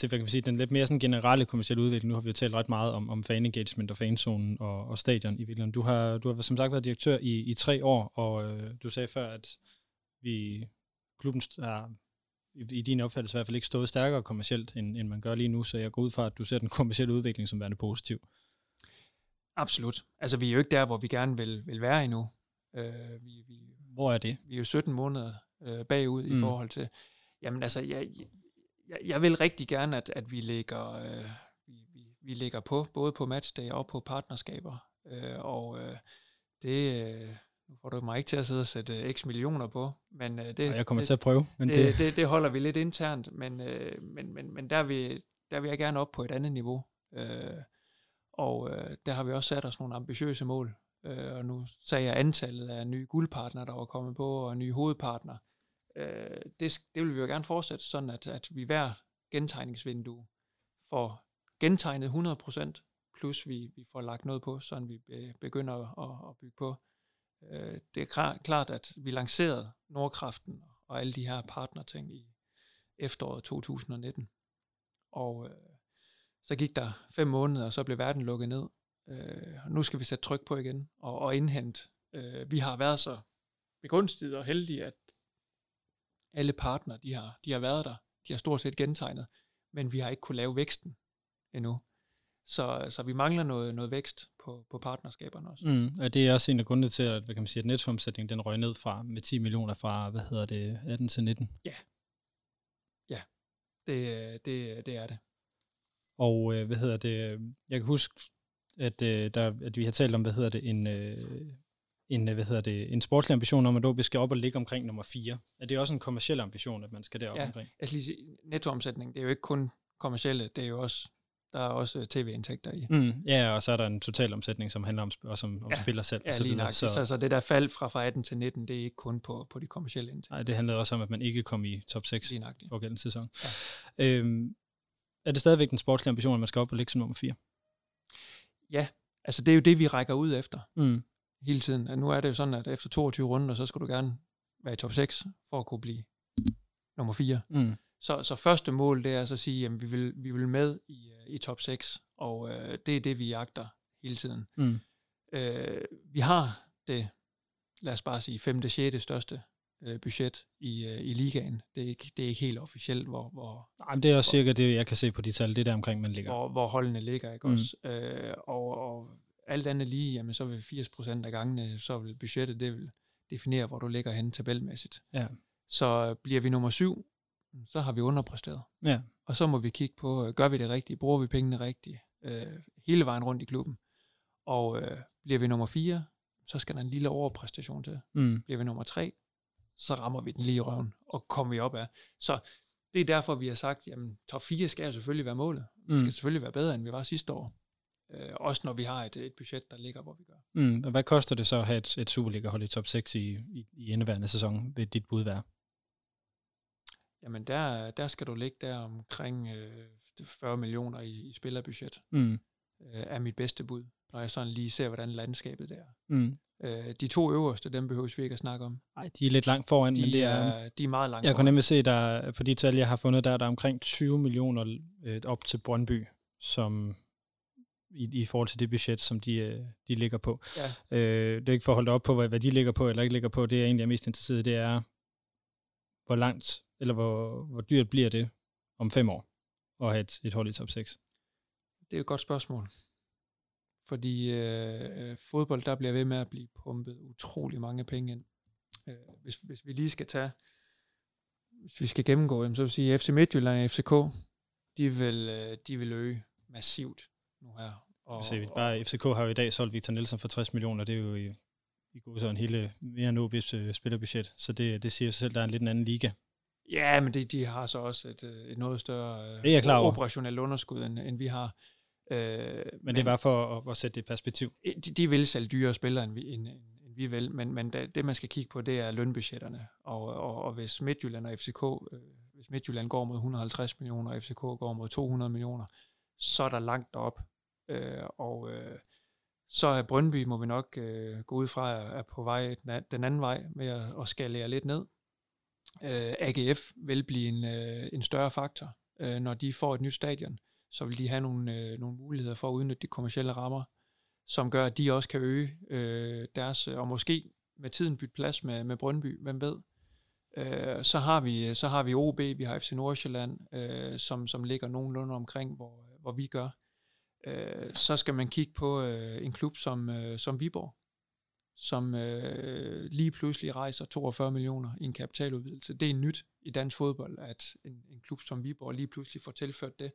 til hvad kan man sige, den lidt mere sådan generelle kommersielle udvikling. Nu har vi jo talt ret meget om, om fan engagement og fanzonen og, og stadion i virkeligheden. Du har, du har som sagt været direktør i, i tre år, og øh, du sagde før, at vi klubben er i, i din opfattelse i hvert fald ikke stået stærkere kommercielt, end, end man gør lige nu, så jeg går ud fra, at du ser den kommercielle udvikling som værende positiv. Absolut. Altså, vi er jo ikke der, hvor vi gerne vil, vil være endnu. Øh, vi, vi, hvor er det? Vi er jo 17 måneder øh, bagud mm. i forhold til... Jamen altså, jeg, jeg, jeg vil rigtig gerne, at, at vi lægger, øh, vi, vi, lægger på, både på matchday og på partnerskaber. Øh, og øh, det, øh, nu får du mig ikke til at sidde og sætte øh, x millioner på, men øh, det, jeg kommer det, til at prøve. Men det, det, det, det holder vi lidt internt, men, øh, men, men, men der, vil, der vil jeg gerne op på et andet niveau. Øh, og øh, der har vi også sat os nogle ambitiøse mål. Øh, og nu sagde jeg antallet af nye guldpartnere, der var kommet på, og nye hovedpartnere øh, det, det vil vi jo gerne fortsætte, sådan at, at vi hver gentegningsvindue får gentegnet 100%, plus vi, vi får lagt noget på, så vi begynder at, at bygge på. Øh, det er klart, at vi lancerede Nordkraften og alle de her partnerting i efteråret 2019. Og øh, så gik der fem måneder, og så blev verden lukket ned. Øh, og nu skal vi sætte tryk på igen og, og indhente. Øh, vi har været så begunstiget og heldige, at alle partner, de har, de har været der. De har stort set gentegnet, men vi har ikke kunne lave væksten endnu. Så, så vi mangler noget, noget vækst på, på partnerskaberne også. Mm, og det er også en af grundene til, at, hvad kan man sige, at nettoomsætningen den røg ned fra med 10 millioner fra, hvad hedder det, 18 til 19. Ja. Ja, det, det, det er det. Og øh, hvad hedder det, jeg kan huske, at, øh, der, at vi har talt om, hvad hedder det, en, øh, en, hvad hedder det, en sportslig ambition om, at OB skal op og ligge omkring nummer 4. Er det også en kommersiel ambition, at man skal derop ja, omkring? jeg skal lige sige, nettoomsætning, det er jo ikke kun kommersielle, det er jo også, der er også tv-indtægter i. Mm, ja, og så er der en total omsætning, som handler om, også om, om ja, spiller selv. Ja, lige nok. Så, så, så det der fald fra, fra 18 til 19, det er ikke kun på, på de kommersielle indtægter. Nej, det handler også om, at man ikke kom i top 6 lige nok. for gældende sæson. Ja. Øhm, er det stadigvæk den sportslige ambition, at man skal op og ligge som nummer 4? Ja, altså det er jo det, vi rækker ud efter. Mm hele tiden. At nu er det jo sådan, at efter 22 runder, så skal du gerne være i top 6 for at kunne blive nummer 4. Mm. Så, så første mål, det er så at sige, at vi vil, vi vil med i, i top 6, og øh, det er det, vi jagter hele tiden. Mm. Øh, vi har det, lad os bare sige, 5. 6. største øh, budget i, øh, i ligaen. Det er, ikke, det er ikke helt officielt, hvor... hvor Nej, det er også hvor, cirka det, jeg kan se på de tal, det der omkring, man ligger. Hvor, hvor holdene ligger, ikke mm. også? Øh, og, og alt andet lige, jamen så vil 80% af gangene, så vil budgettet, det vil definere, hvor du ligger henne tabelmæssigt. Ja. Så bliver vi nummer syv, så har vi underpræsteret. Ja. Og så må vi kigge på, øh, gør vi det rigtigt? Bruger vi pengene rigtigt? Øh, hele vejen rundt i klubben. Og øh, bliver vi nummer 4, så skal der en lille overpræstation til. Mm. Bliver vi nummer 3, så rammer vi den lige i røven, og kommer vi op af. Så det er derfor, vi har sagt, jamen top 4 skal jo selvfølgelig være målet. Vi Mm. skal selvfølgelig være bedre, end vi var sidste år. Øh, også når vi har et, et budget, der ligger, hvor vi gør. Mm. Og hvad koster det så at have et, et Superliga-hold i top 6 i, i, i indeværende sæson, vil dit bud være? Jamen der, der skal du ligge der omkring øh, 40 millioner i, i spillerbudget, Mm. øh, er mit bedste bud, når jeg sådan lige ser, hvordan landskabet er. Mm. Øh, de to øverste, dem behøver vi ikke at snakke om. Ej, de er lidt langt foran, De, men det er... er, de er meget langt Jeg kunne nemlig se, der på de tal, jeg har fundet, der, der er omkring 20 millioner øh, op til Brøndby, som i, i forhold til det budget, som de, øh, de ligger på. Ja. Øh, det er ikke for at holde op på, hvad, hvad de ligger på eller ikke ligger på. Det, jeg egentlig er mest interesseret i, det er, hvor langt, eller hvor, hvor dyrt bliver det om fem år at have et, et hold i top 6? Det er et godt spørgsmål. Fordi øh, øh, fodbold, der bliver ved med at blive pumpet utrolig mange penge ind. Øh, hvis, hvis vi lige skal tage, hvis vi skal gennemgå dem, så vil sige, at FC Midtjylland og FCK, de vil, øh, de vil øge massivt nu her. Og, Se, bare FCK har jo i dag solgt Victor Nielsen for 60 millioner, det er jo i, i god sådan hele mere end OB's øh, spillerbudget, så det, det siger sig selv, der er en lidt en anden liga. Ja, men de, de har så også et, øh, et noget større øh, Det er klar over. operationelt underskud, end, end vi har. Øh, men, Men det er bare for at, at sætte det i perspektiv. de, de vil sælge dyrere spillere, end vi, end, end, vi vil, men, men det, det, man skal kigge på, det er lønbudgetterne. Og, og, og hvis Midtjylland og FCK, øh, hvis Midtjylland går mod 150 millioner, og FCK går mod 200 millioner, så er der langt op. Øh, og øh, så er Brøndby, må vi nok øh, gå ud fra, er på vej den den anden vej med at, at skalere lidt ned. Øh, AGF vil blive en, øh, en større faktor, øh, når de får et nyt stadion. Så vil de have nogle, øh, nogle muligheder for at udnytte de kommercielle rammer, som gør, at de også kan øge øh, deres, øh, og måske med tiden bytte plads med, med Brøndby, hvem ved. Øh, så, har vi, så har vi OB, vi har FC Nordsjælland, øh, som, som ligger nogenlunde omkring, hvor, hvor vi gør. Øh, så skal man kigge på øh, en klub som, øh, som Viborg, som øh, lige pludselig rejser 42 millioner i en kapitaludvidelse. Det er nyt i dansk fodbold, at en, en klub som Viborg lige pludselig får tilført det.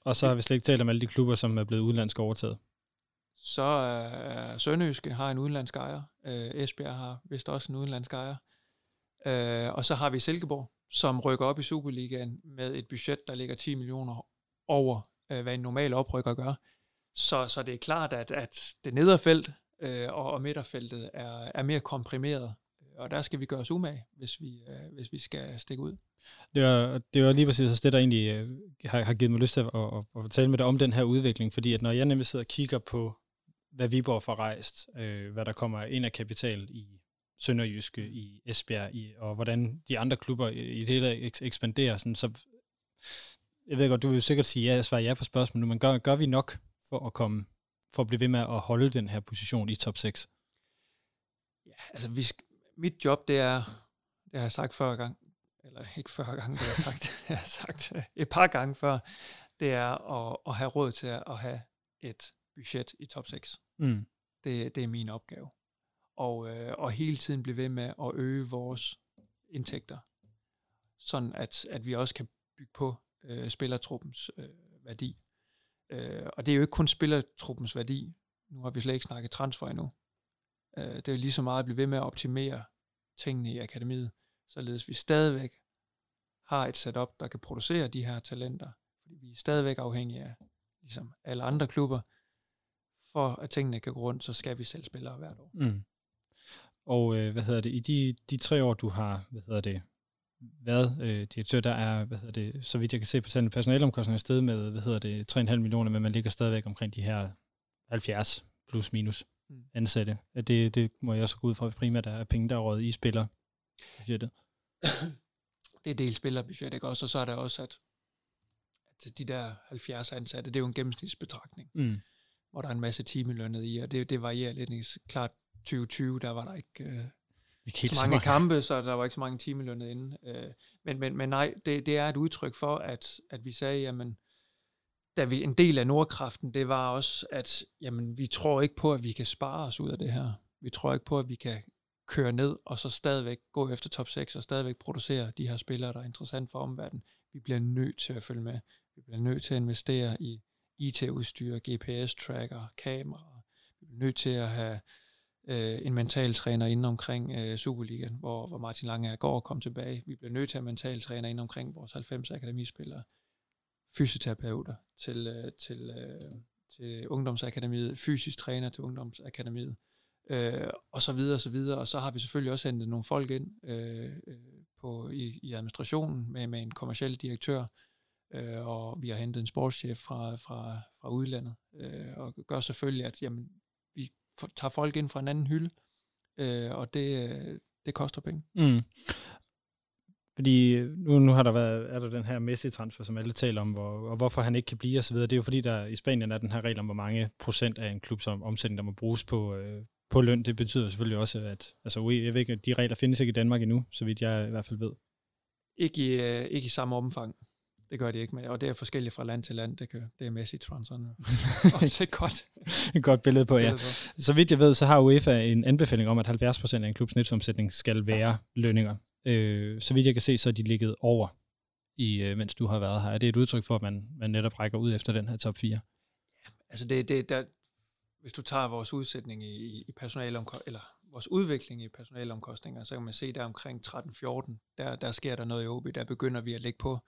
Og så har vi slet ikke talt om alle de klubber, som er blevet udenlandsk overtaget. Så er Sønderjyske har en udenlandsk ejer. Øh, Esbjerg har vist også en udenlandsk ejer. Øh, og så har vi Silkeborg, som rykker op i Superligaen med et budget, der ligger 10 millioner over, øh, hvad en normal oprykker gør. Så, så det er klart, at, at det nederfelt øh, og, og midterfeltet er, er mere komprimeret. Øh, og der skal vi gøre os umage, hvis vi, øh, hvis vi skal stikke ud. Det var, det var lige præcis også det, der egentlig øh, har, har givet mig lyst til at, at, at, at tale med dig om den her udvikling, fordi at når jeg nemlig sidder og kigger på, hvad Viborg får rejst, øh, hvad der kommer ind af kapital i Sønderjyske, i Esbjerg, i, og hvordan de andre klubber i, i det hele ekspanderer, sådan, så jeg ved godt, du vil sikkert sige ja, svare ja på spørgsmålet nu, men gør, gør vi nok for at komme, for at blive ved med at holde den her position i top 6? Ja, altså vi mit job, det er, det har jeg sagt før gang, eller ikke før gang, det har jeg sagt, jeg har sagt øh, et par gange før, det er at, at have råd til at have et budget i top 6. Mm. Det, det er min opgave. Og, øh, og hele tiden blive ved med at øge vores indtægter, sådan at, at vi også kan bygge på øh, spillertruppens øh, værdi. Øh, og det er jo ikke kun spillertruppens værdi. Nu har vi slet ikke snakket transfer endnu. Øh, det er jo lige så meget at blive ved med at optimere tingene i akademiet, således vi stadigvæk har et setup, der kan producere de her talenter. Fordi vi er stadigvæk afhængige af, ligesom alle andre klubber, for at tingene kan gå rundt, så skal vi selv spillere hvert år. Mm. Og øh, hvad hedder det, i de, de tre år, du har, hvad hedder det, været øh, direktør, der er, hvad hedder det, så vidt jeg kan se på tallene, personalomkostninger sted med, hvad hedder det, 3,5 millioner, men man ligger stadigvæk omkring de her 70 plus minus Mm. ansatte. At Det, det må jeg også gå ud fra primært, der er penge, der er råd i spiller. budgettet. Det er del spillerbudget, ikke også? Og så er der også, at, at de der 70 ansatte, det er jo en gennemsnitsbetragtning, Mm. hvor der er en masse timelønnet i, og det, det varierer lidt. Klart 2020, der var der ikke øh, Ikke helt så mange kampe, så der var ikke så mange timelønnet inde. Øh, men, men, men nej, det, det er et udtryk for, at, at vi sagde, jamen, da vi en del af Nordkraften, det var også, at jamen, vi tror ikke på, at vi kan spare os ud af det her. Vi tror ikke på, at vi kan køre ned, og så stadigvæk gå efter top 6, og stadigvæk producere de her spillere, der er interessant for omverdenen. Vi bliver nødt til at følge med. Vi bliver nødt til at investere i IT-udstyr, GPS-tracker, kameraer. Vi bliver nødt til at have øh, en mental træner inde omkring øh, Superligaen, hvor, hvor Martin Lange går og kom tilbage. Vi bliver nødt til at mentaltræner mental træner inde omkring vores 90 akademispillere, fysioterapeuter til, øh, til, øh, til ungdomsakademiet, fysisk træner til ungdomsakademiet, øh, og så videre og så videre. Og så har vi selvfølgelig også hentet nogle folk ind øh, øh på, i, i administrationen med, med en kommersiel direktør, øh, og vi har hentet en sportschef fra, fra, fra udlandet, øh, og gør selvfølgelig, at jamen, tager folk ind fra en anden hylde, øh, og det, det koster penge. Mm. Fordi nu, nu har der været, er der den her Messi-transfer, som alle taler om, hvor, og hvorfor han ikke kan blive osv. Det er jo fordi, der i Spanien er den her regel om, hvor mange procent af en klubs omsætning, der må bruges på, øh, på løn. Det betyder selvfølgelig også, at altså, jeg ved ikke, de regler findes ikke i Danmark endnu, så vidt jeg i hvert fald ved. Ikke i, øh, ikke i samme omfang. Det gør de ikke, med, og det er forskelligt fra land til land. Det, kan, det er Messi transferen også et godt, et godt billede på, ja. Så vidt jeg ved, så har UEFA en anbefaling om, at 70% af en klubs netomsætning skal være lønninger. Øh, så vidt jeg kan se, så er de ligget over, i, øh, mens du har været her. Er det et udtryk for, at man, man netop rækker ud efter den her top 4? Ja, altså det, det, der, hvis du tager vores udsætning i, i personalomkostninger, eller vores udvikling i personalomkostninger, så kan man se der omkring 13-14, der, der sker der noget i OB, der begynder vi at lægge på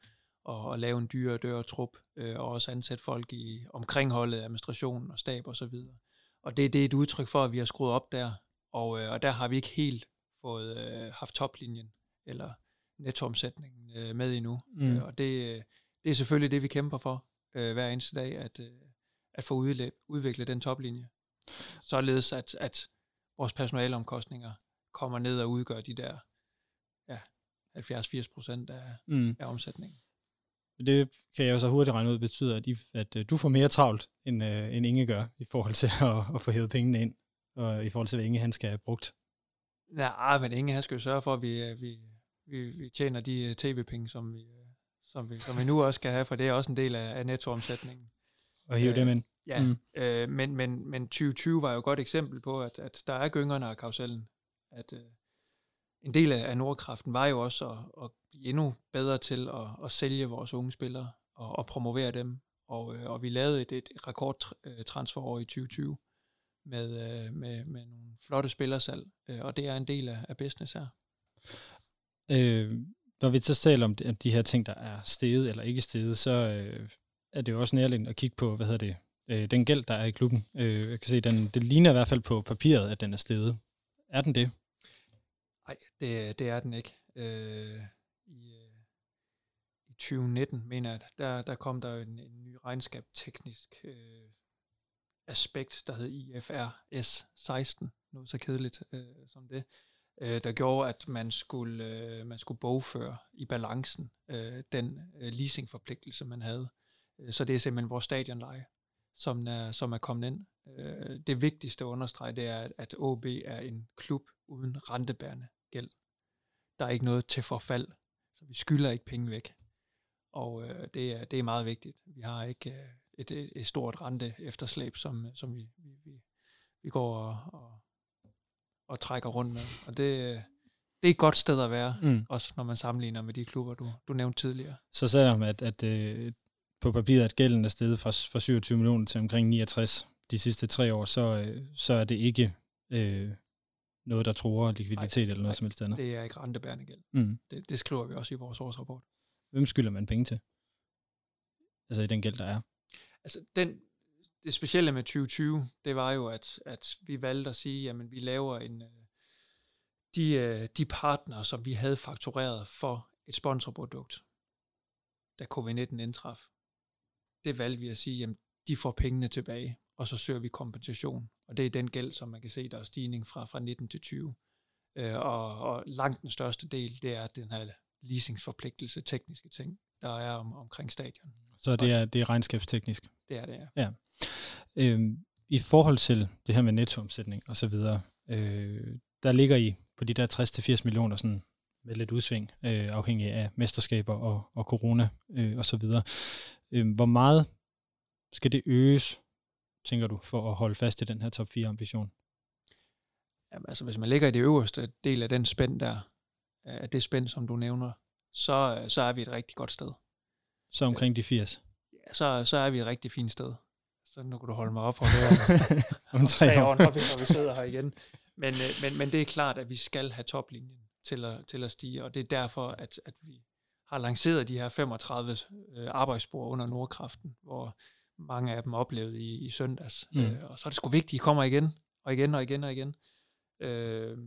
og, og lave en dyre dør trup, øh, og også ansætte folk i omkringholdet, administration og stab osv. Og, og det, det er et udtryk for, at vi har skruet op der, og, øh, og der har vi ikke helt fået øh, haft toplinjen eller nettoomsætningen øh, med endnu. Mm. Øh, og det, det er selvfølgelig det, vi kæmper for øh, hver eneste dag, at, øh, at få udviklet den toplinje. Således at, at vores personalomkostninger kommer ned og udgør de der ja, 70-80 procent af, mm. af omsætningen. Det kan jeg jo så hurtigt regne ud betyder, at, I, at øh, du får mere travlt, end, uh, end Inge gør, i forhold til at, at få hævet pengene ind, og i forhold til, hvad Inge han skal have brugt. Nej, men Inge han skal jo sørge for, at vi, øh, vi, vi, vi tjener de tv-penge, som vi, som, vi, som vi nu også skal have, for det er også en del af, af nettoomsætningen. Og hive øh, dem ind. Ja, mm. øh, men, men, men 2020 var jo et godt eksempel på, at, at der er gyngerne af karusellen. At, øh, en del af Nordkraften var jo også at, at blive endnu bedre til at, at sælge vores unge spillere og, og promovere dem. Og, øh, og vi lavede et, et rekordtransferår øh, i 2020 med, øh, med, med nogle flotte spillersalg, øh, og det er en del af, af business her. Øh, når vi så taler om de, de her ting, der er steget eller ikke steget, så øh, er det jo også nærliggende at kigge på, hvad hedder det, øh, den gæld, der er i klubben. Øh, jeg kan se, den, det ligner i hvert fald på papiret, at den er steget. Er den det? Nej, det, det er den ikke. Øh, i, øh, I 2019, mener jeg, der, der kom der en, en ny regnskab teknisk øh, aspekt, der hed IFRS 16, noget så kedeligt øh, som det, øh, der gjorde, at man skulle, øh, man skulle bogføre i balancen øh, den øh, leasingforpligtelse, man havde. Øh, så det er simpelthen vores stadionleje, som er, som er kommet ind. Øh, det vigtigste at understrege, det er, at OB er en klub uden rentebærende gæld. Der er ikke noget til forfald, så vi skylder ikke penge væk. Og øh, det, er, det er meget vigtigt. Vi har ikke øh, et, et, stort rente efterslæb, som, som vi, vi, vi, vi går og, og, og trækker rundt med. Og det, det er et godt sted at være, mm. også når man sammenligner med de klubber, du, du nævnte tidligere. Så selvom at, at øh, på papiret, at gælden er steget fra, fra 27 millioner til omkring 69 de sidste tre år, så, øh, så er det ikke øh, noget, der tror likviditet nej, eller noget nej, som helst andet. det er ikke rentebærende gæld. Mm. Det, det skriver vi også i vores årsrapport. Hvem skylder man penge til? Altså i den gæld, der er? Altså den, det specielle med 2020, det var jo, at, at vi valgte at sige, jamen vi laver en, øh, de, øh, de partner, som vi havde faktureret for et sponsorprodukt, da covid-19 indtraf, det valgte vi at sige, jamen de får pengene tilbage og så søger vi kompensation. Og det er den gæld, som man kan se, der er stigning fra, fra 19 til 20. Øh, og, og langt den største del, det er den her leasingsforpligtelse, tekniske ting, der er om, omkring stadion. Så det er, det er regnskabsteknisk? Det er det, ja. ja. Øhm, I forhold til det her med nettoomsætning og så videre, øh, der ligger I på de der 60-80 millioner sådan med lidt udsving, øh, afhængig af mesterskaber og, og corona øh, og så videre. Øh, hvor meget skal det øges tænker du, for at holde fast i den her top 4 ambition? Jamen, altså, hvis man ligger i det øverste del af den spænd der, af det spænd, som du nævner, så, så er vi et rigtig godt sted. Så omkring de 80? Ja, så, så er vi et rigtig fint sted. Så nu kan du holde mig op for det om, om tre år, når vi, når vi sidder her igen. Men, men, men det er klart, at vi skal have toplinjen til at, til at stige, og det er derfor, at, at vi har lanceret de her 35 øh, arbejdsspor under Nordkraften, hvor mange af dem oplevede i, i søndags. Mm. Øh, og så er det sgu vigtigt, at I kommer igen, og igen, og igen, og igen. Øh,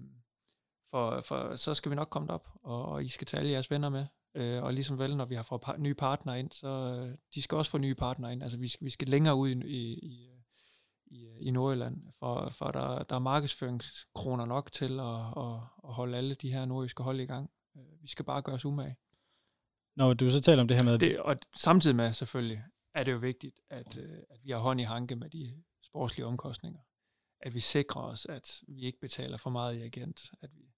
for, for så skal vi nok komme op, og, og I skal tage alle jeres venner med. Øh, og ligesom vel, når vi har fået par, nye partnere ind, så øh, de skal også få nye partnere ind. Altså vi skal, vi skal længere ud i, i, i, i, i Nordjylland, for, for der, der er markedsføringskroner nok til at, at, at holde alle de her nordjyske hold i gang. Øh, vi skal bare gøre os umage. Når du så taler om det her med... Det, og samtidig med selvfølgelig, er det jo vigtigt, at, øh, at vi har hånd i hanke med de sportslige omkostninger. At vi sikrer os, at vi ikke betaler for meget i agent. At vi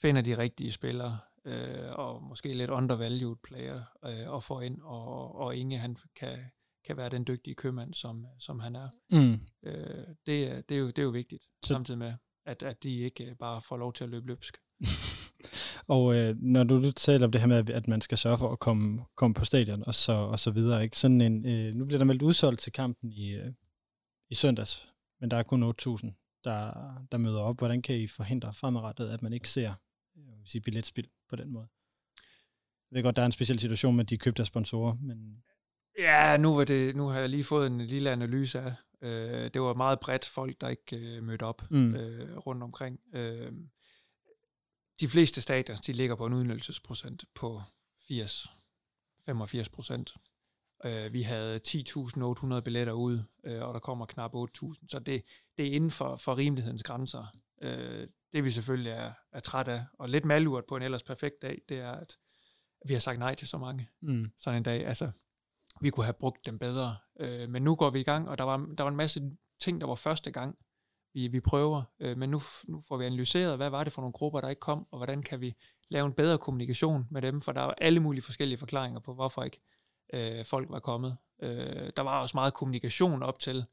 finder de rigtige spillere, øh, og måske lidt undervalued player, øh, og får ind, og, og Inge han kan, kan være den dygtige købmand, som, som han er. Mm. Øh, det, det, er jo, det er jo vigtigt, Så... samtidig med, at, at de ikke bare får lov til at løbe løbsk. og øh, når du, du taler om det her med, at man skal sørge for at komme, komme på stadion og så, og så videre, ikke? Sådan en, øh, nu bliver der meldt udsolgt til kampen i, øh, i søndags, men der er kun 8.000, der, der møder op. Hvordan kan I forhindre fremadrettet, at man ikke ser øh, sige, billetspil på den måde? Jeg ved godt, der er en speciel situation med, at de købte af sponsorer, men... Ja, nu, var det, nu har jeg lige fået en lille analyse af. Øh, det var meget bredt folk, der ikke øh, mødte op mm. øh, rundt omkring. Øh, de fleste stadier, de ligger på en udnyttelsesprocent på 80-85 procent. Øh, vi havde 10.800 billetter ud, øh, og der kommer knap 8.000, så det, det er inden for, for rimelighedens grænser. Øh, det vi selvfølgelig er, er træt af, og lidt malurt på en ellers perfekt dag, det er, at vi har sagt nej til så mange mm. sådan en dag. Altså, vi kunne have brugt dem bedre. Øh, men nu går vi i gang, og der var, der var en masse ting, der var første gang, vi, vi prøver. Øh, men nu, nu får vi analyseret, hvad var det for nogle grupper, der ikke kom, og hvordan kan vi lave en bedre kommunikation med dem, for der er alle mulige forskellige forklaringer på, hvorfor ikke øh, folk var kommet. Øh, der var også meget kommunikation op til,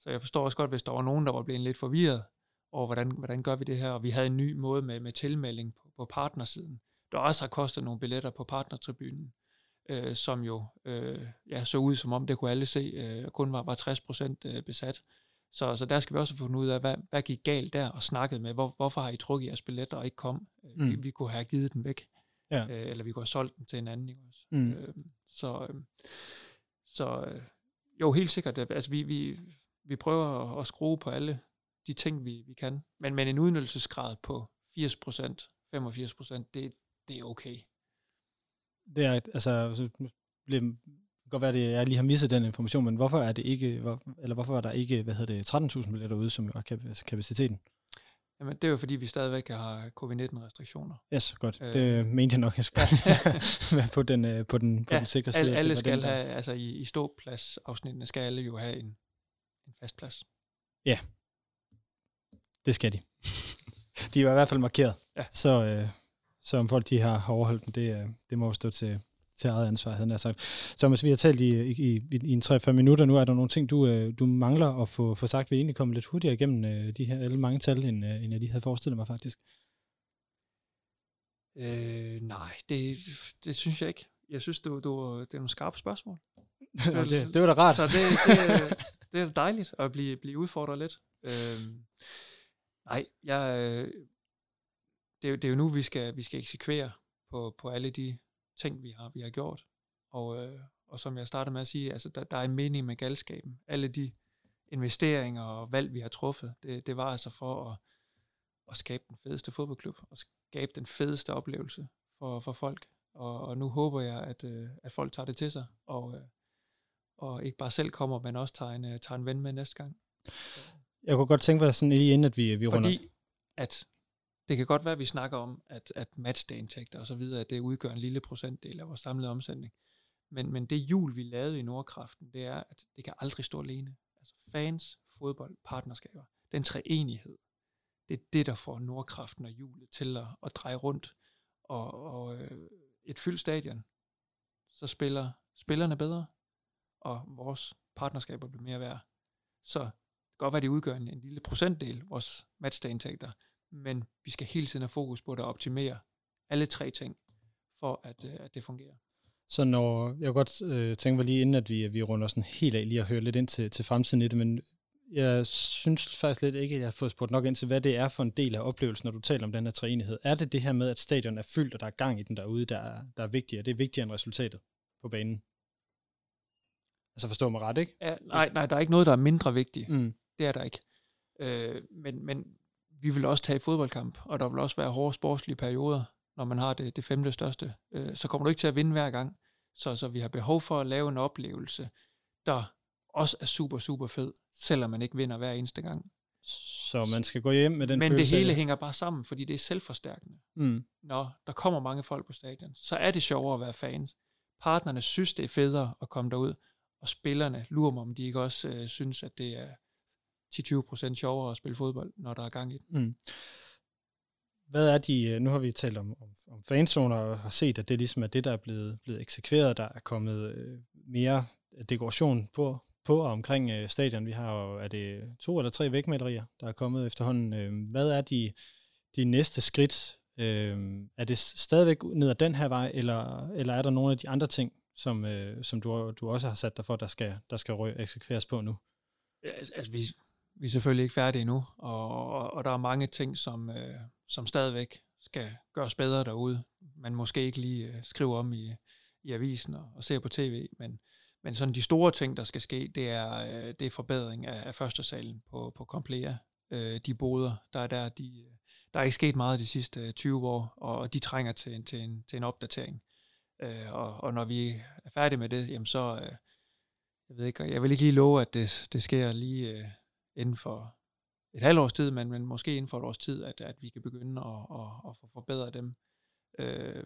så jeg forstår også godt, hvis der var nogen, der var blevet lidt forvirret over, hvordan, hvordan gør vi det her, og vi havde en ny måde med, med tilmelding på, på partnersiden, der også har kostet nogle billetter på partnertribunen, øh, som jo øh, ja, så ud som om, det kunne alle se, øh, kun var, var 60% øh, besat. Så, så der skal vi også finde ud af, hvad, hvad gik galt der, og snakket med, hvor, hvorfor har I trukket jeres billetter og ikke kom? Øh, mm. Vi, vi kunne have givet den væk, ja. øh, eller vi kunne have solgt den til en anden. Ikke også? Mm. Øh, så øh, så øh, jo, helt sikkert, altså vi, vi, vi prøver at, at skrue på alle de ting, vi, vi kan, men, men en udnyttelsesgrad på 80%, 85%, det, det er okay. Det er, altså, bliver kan godt være, at jeg lige har misset den information, men hvorfor er det ikke, hvor, eller hvorfor er der ikke, hvad hedder det, 13.000 billetter ude, som er kapaciteten? Jamen, det er jo fordi, vi stadigvæk har covid-19-restriktioner. Yes, godt. Øh, det mente jeg nok, jeg skulle være på den, øh, på den, på ja, den sikre side. Alle, alle skal den, have, altså i, i ståpladsafsnittene skal alle jo have en, en fast plads. Ja, det skal de. de var i hvert fald markeret. Ja. Så, øh, så om folk de har overholdt dem, det, øh, det må jo stå til, til eget ansvar, havde jeg sagt. Thomas, vi har talt i, i, i, i en 3-5 minutter nu. Er der nogle ting, du, øh, du mangler at få, få sagt? Vi egentlig kommet lidt hurtigere igennem øh, de her alle mange tal, end, øh, end jeg lige havde forestillet mig faktisk. Øh, nej, det, det synes jeg ikke. Jeg synes, du, du, det er nogle skarpe spørgsmål. det, det var da rart. Så det, det, det er dejligt at blive, blive udfordret lidt. Øh, nej, jeg, det, er, det er jo nu, vi skal, vi skal eksekvere på, på alle de ting, vi har, vi har gjort. Og, øh, og som jeg startede med at sige, altså, der, der er en mening med galskaben. Alle de investeringer og valg, vi har truffet, det, det var altså for at, at skabe den fedeste fodboldklub, og skabe den fedeste oplevelse for, for folk. Og, og nu håber jeg, at, øh, at folk tager det til sig, og, øh, og ikke bare selv kommer, men også tager en, øh, tager en ven med næste gang. Jeg kunne godt tænke mig sådan lige inden, at vi, vi runder... Fordi at det kan godt være, at vi snakker om, at, at matchdagindtægter og så videre, at det udgør en lille procentdel af vores samlede omsætning. Men, men det jul, vi lavede i Nordkraften, det er, at det kan aldrig stå alene. Altså fans, fodbold, partnerskaber, den treenighed, det er det, der får Nordkraften og julet til at, at dreje rundt. Og, og øh, et fyldt stadion, så spiller spillerne bedre, og vores partnerskaber bliver mere værd. Så det kan godt være, det udgør en, en lille procentdel, vores matchday-indtægter, men vi skal hele tiden have fokus på at optimere alle tre ting, for at, øh, at det fungerer. Så når, jeg kunne godt øh, tænke mig lige inden, at vi, vi runder sådan helt af lige at høre lidt ind til, til fremtiden i det, men jeg synes faktisk lidt ikke, at jeg har fået spurgt nok ind til, hvad det er for en del af oplevelsen, når du taler om den her træenighed. Er det det her med, at stadion er fyldt, og der er gang i den derude, der er, der er vigtigere? Det er vigtigere end resultatet på banen? Altså forstå mig ret, ikke? Ja, nej, nej, der er ikke noget, der er mindre vigtigt. Mm. Det er der ikke. Øh, men, men vi vil også tage fodboldkamp, og der vil også være hårde sportslige perioder, når man har det, det femte største. Øh, så kommer du ikke til at vinde hver gang. Så, så vi har behov for at lave en oplevelse, der også er super, super fed, selvom man ikke vinder hver eneste gang. Så man skal gå hjem med den Men følelse det hele hænger bare sammen, fordi det er selvforstærkende. Mm. Når der kommer mange folk på stadion, så er det sjovere at være fans. Partnerne synes, det er federe at komme derud, og spillerne lurer mig, om de ikke også øh, synes, at det er 10-20% sjovere at spille fodbold, når der er gang i det. Mm. Hvad er de, øh, nu har vi talt om, om, om fanzoner og har set, at det ligesom er det, der er blevet, blevet eksekveret. Der er kommet øh, mere dekoration på, på og omkring øh, stadion. Vi har jo, er det to eller tre vægmalerier, der er kommet efterhånden. Øh, hvad er de, de næste skridt? Øh, er det stadigvæk ned ad den her vej, eller, eller er der nogle af de andre ting, som, øh, som du, du også har sat dig for, der skal, der skal eksekveres på nu? Ja, al- Altså, vi, vi er selvfølgelig ikke færdige endnu, og, og, og der er mange ting, som, øh, som stadigvæk skal gøres bedre derude. Man måske ikke lige øh, skriver om i, i avisen og, og ser på tv, men, men sådan de store ting, der skal ske, det er, øh, det er forbedring af, af første salen på, på Complea. Øh, de boder, der er der, de, der er ikke sket meget de sidste øh, 20 år, og de trænger til, en- til, en, til en opdatering. Øh, og, og når vi er færdige med det, jamen så, øh, jeg ved ikke, jeg vil ikke lige love, at det, det sker lige øh, inden for et halvt års tid, men, men måske inden for et års tid, at, at vi kan begynde at, at, at få forbedret dem. Øh,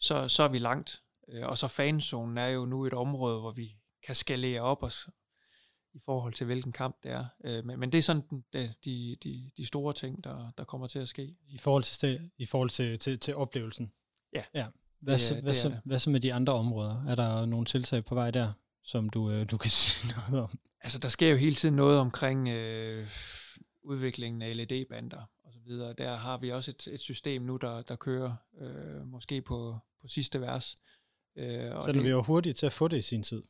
så, så er vi langt. Øh, Og så fanzonen er jo nu et område, hvor vi kan skalere op os i forhold til, hvilken kamp det er. Øh, Men, men det er sådan de, de, de, store ting, der, der kommer til at ske. I forhold til, i forhold til, til, til oplevelsen? Ja. ja. Hvad, Det så, hvad, det er så, hvad så med de andre områder? Er der nogle tiltag på vej der, som du, øh, du kan sige noget om? Altså, der sker jo hele tiden noget omkring øh, udviklingen af LED-bander og så videre. Der har vi også et, et system nu, der, der kører øh, måske på, på sidste vers. Øh, og Så det, vi var hurtige til at få det i sin tid.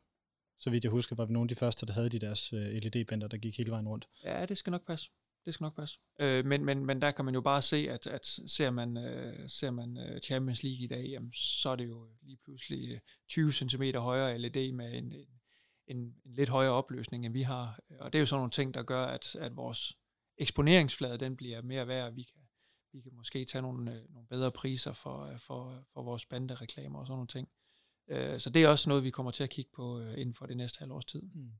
Så vidt jeg husker, var vi nogle af de første, der havde de deres øh, LED-bænder, der gik hele vejen rundt. Ja, det skal nok passe. Det skal nok passe. Øh, men, men, men der kan man jo bare se, at, at ser man, øh, ser man øh, Champions League i dag, jamen, så er det jo lige pludselig øh, 20 cm højere LED med en, en, en, en lidt højere opløsning, end vi har. Og det er jo sådan nogle ting, der gør, at, at vores eksponeringsflade, den bliver mere værd, og vi kan, vi kan måske tage nogle, øh, nogle bedre priser for, øh, for, for vores bandereklamer og sådan nogle ting. Øh, Så det er også noget, vi kommer til at kigge på inden for det næste halvårs tid. Mm.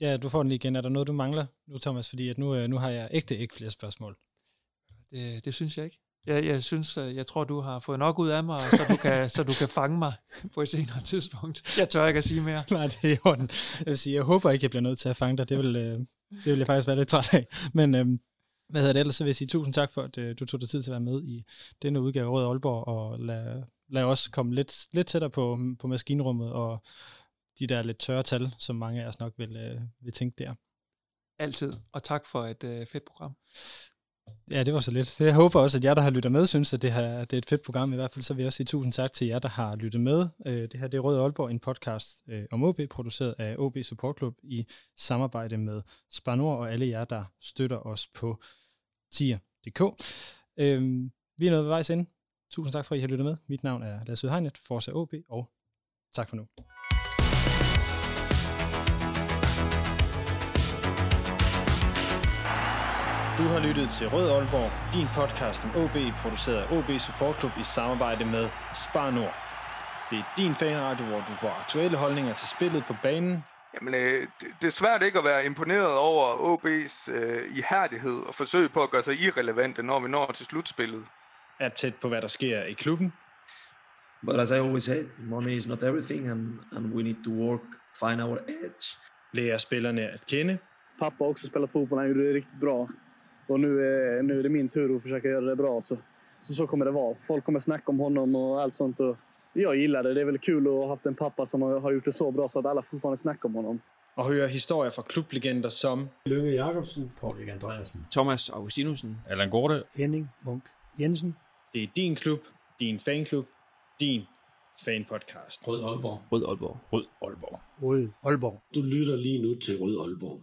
Ja, du får den lige igen. Er der noget, du mangler nu, Thomas? Fordi at nu, nu har jeg ægte ikke flere spørgsmål. Det, det synes jeg ikke. Jeg, jeg synes, øh, jeg tror, du har fået nok ud af mig, så du kan, så du kan fange mig på et senere tidspunkt. Jeg tør ikke at sige mere. Nej, det er i orden. Jeg vil sige, jeg håber ikke, jeg bliver nødt til at fange dig. Det vil, øh, det vil jeg faktisk være lidt træt af. Men øh, hvad hedder det ellers? Så vil jeg sige tusind tak for, at øh, du tog dig tid til at være med i denne udgave af Rød Aalborg, og lad, lad os komme lidt, lidt tættere på, på maskinrummet, og de der lidt tørre tal, som mange af os nok vil, øh, vil tænke der. Altid. Og tak for et øh, fedt program. Ja, det var så lidt. Jeg håber også, at jer, der har lyttet med, synes, at det, her, det er et fedt program. I hvert fald så vil jeg også sige tusind tak til jer, der har lyttet med. Øh, det her det er Rød Aalborg, en podcast øh, om OB, produceret af OB Support Club i samarbejde med Spar Nord og alle jer, der støtter os på tier.dk. Øhm, vi er nået ved vejs ende. Tusind tak for, at I har lyttet med. Mit navn er Lasse Udhegnet, Forza OB, og tak for nu. Du har lyttet til Rød Aalborg, din podcast om OB, produceret af OB Support Club i samarbejde med Spar Nord. Det er din fanradio, hvor du får aktuelle holdninger til spillet på banen, Jamen, øh, det, er svært ikke at være imponeret over OB's øh, ihærdighed og forsøg på at gøre sig irrelevante, når vi når til slutspillet. er tæt på, hvad der sker i klubben, But as I always say, money is not everything, and, and we need to work, find our edge. lærer spillerne at kende, Pappa har också spelat fotboll, han gjorde det riktigt bra. Och nu är, nu är det min tur att försöka göra det bra. Så, så, så kommer det vara. Folk kommer snacka om honom och allt sånt. Och jag gillar det. Det är väl kul att ha haft en pappa som har, gjort det så bra så att alla fortfarande snackar om honom. og høre historier fra klublegender som Løve Jakobsen, Paul Andreasen, Thomas Augustinusen, Allan Gorte, Henning Munk Jensen. Det er din klub, din fanklub, din fanpodcast. Rød Aalborg. Rød Aalborg. Rød Aalborg. Rød Aalborg. Du lytter lige nu til Rød Aalborg.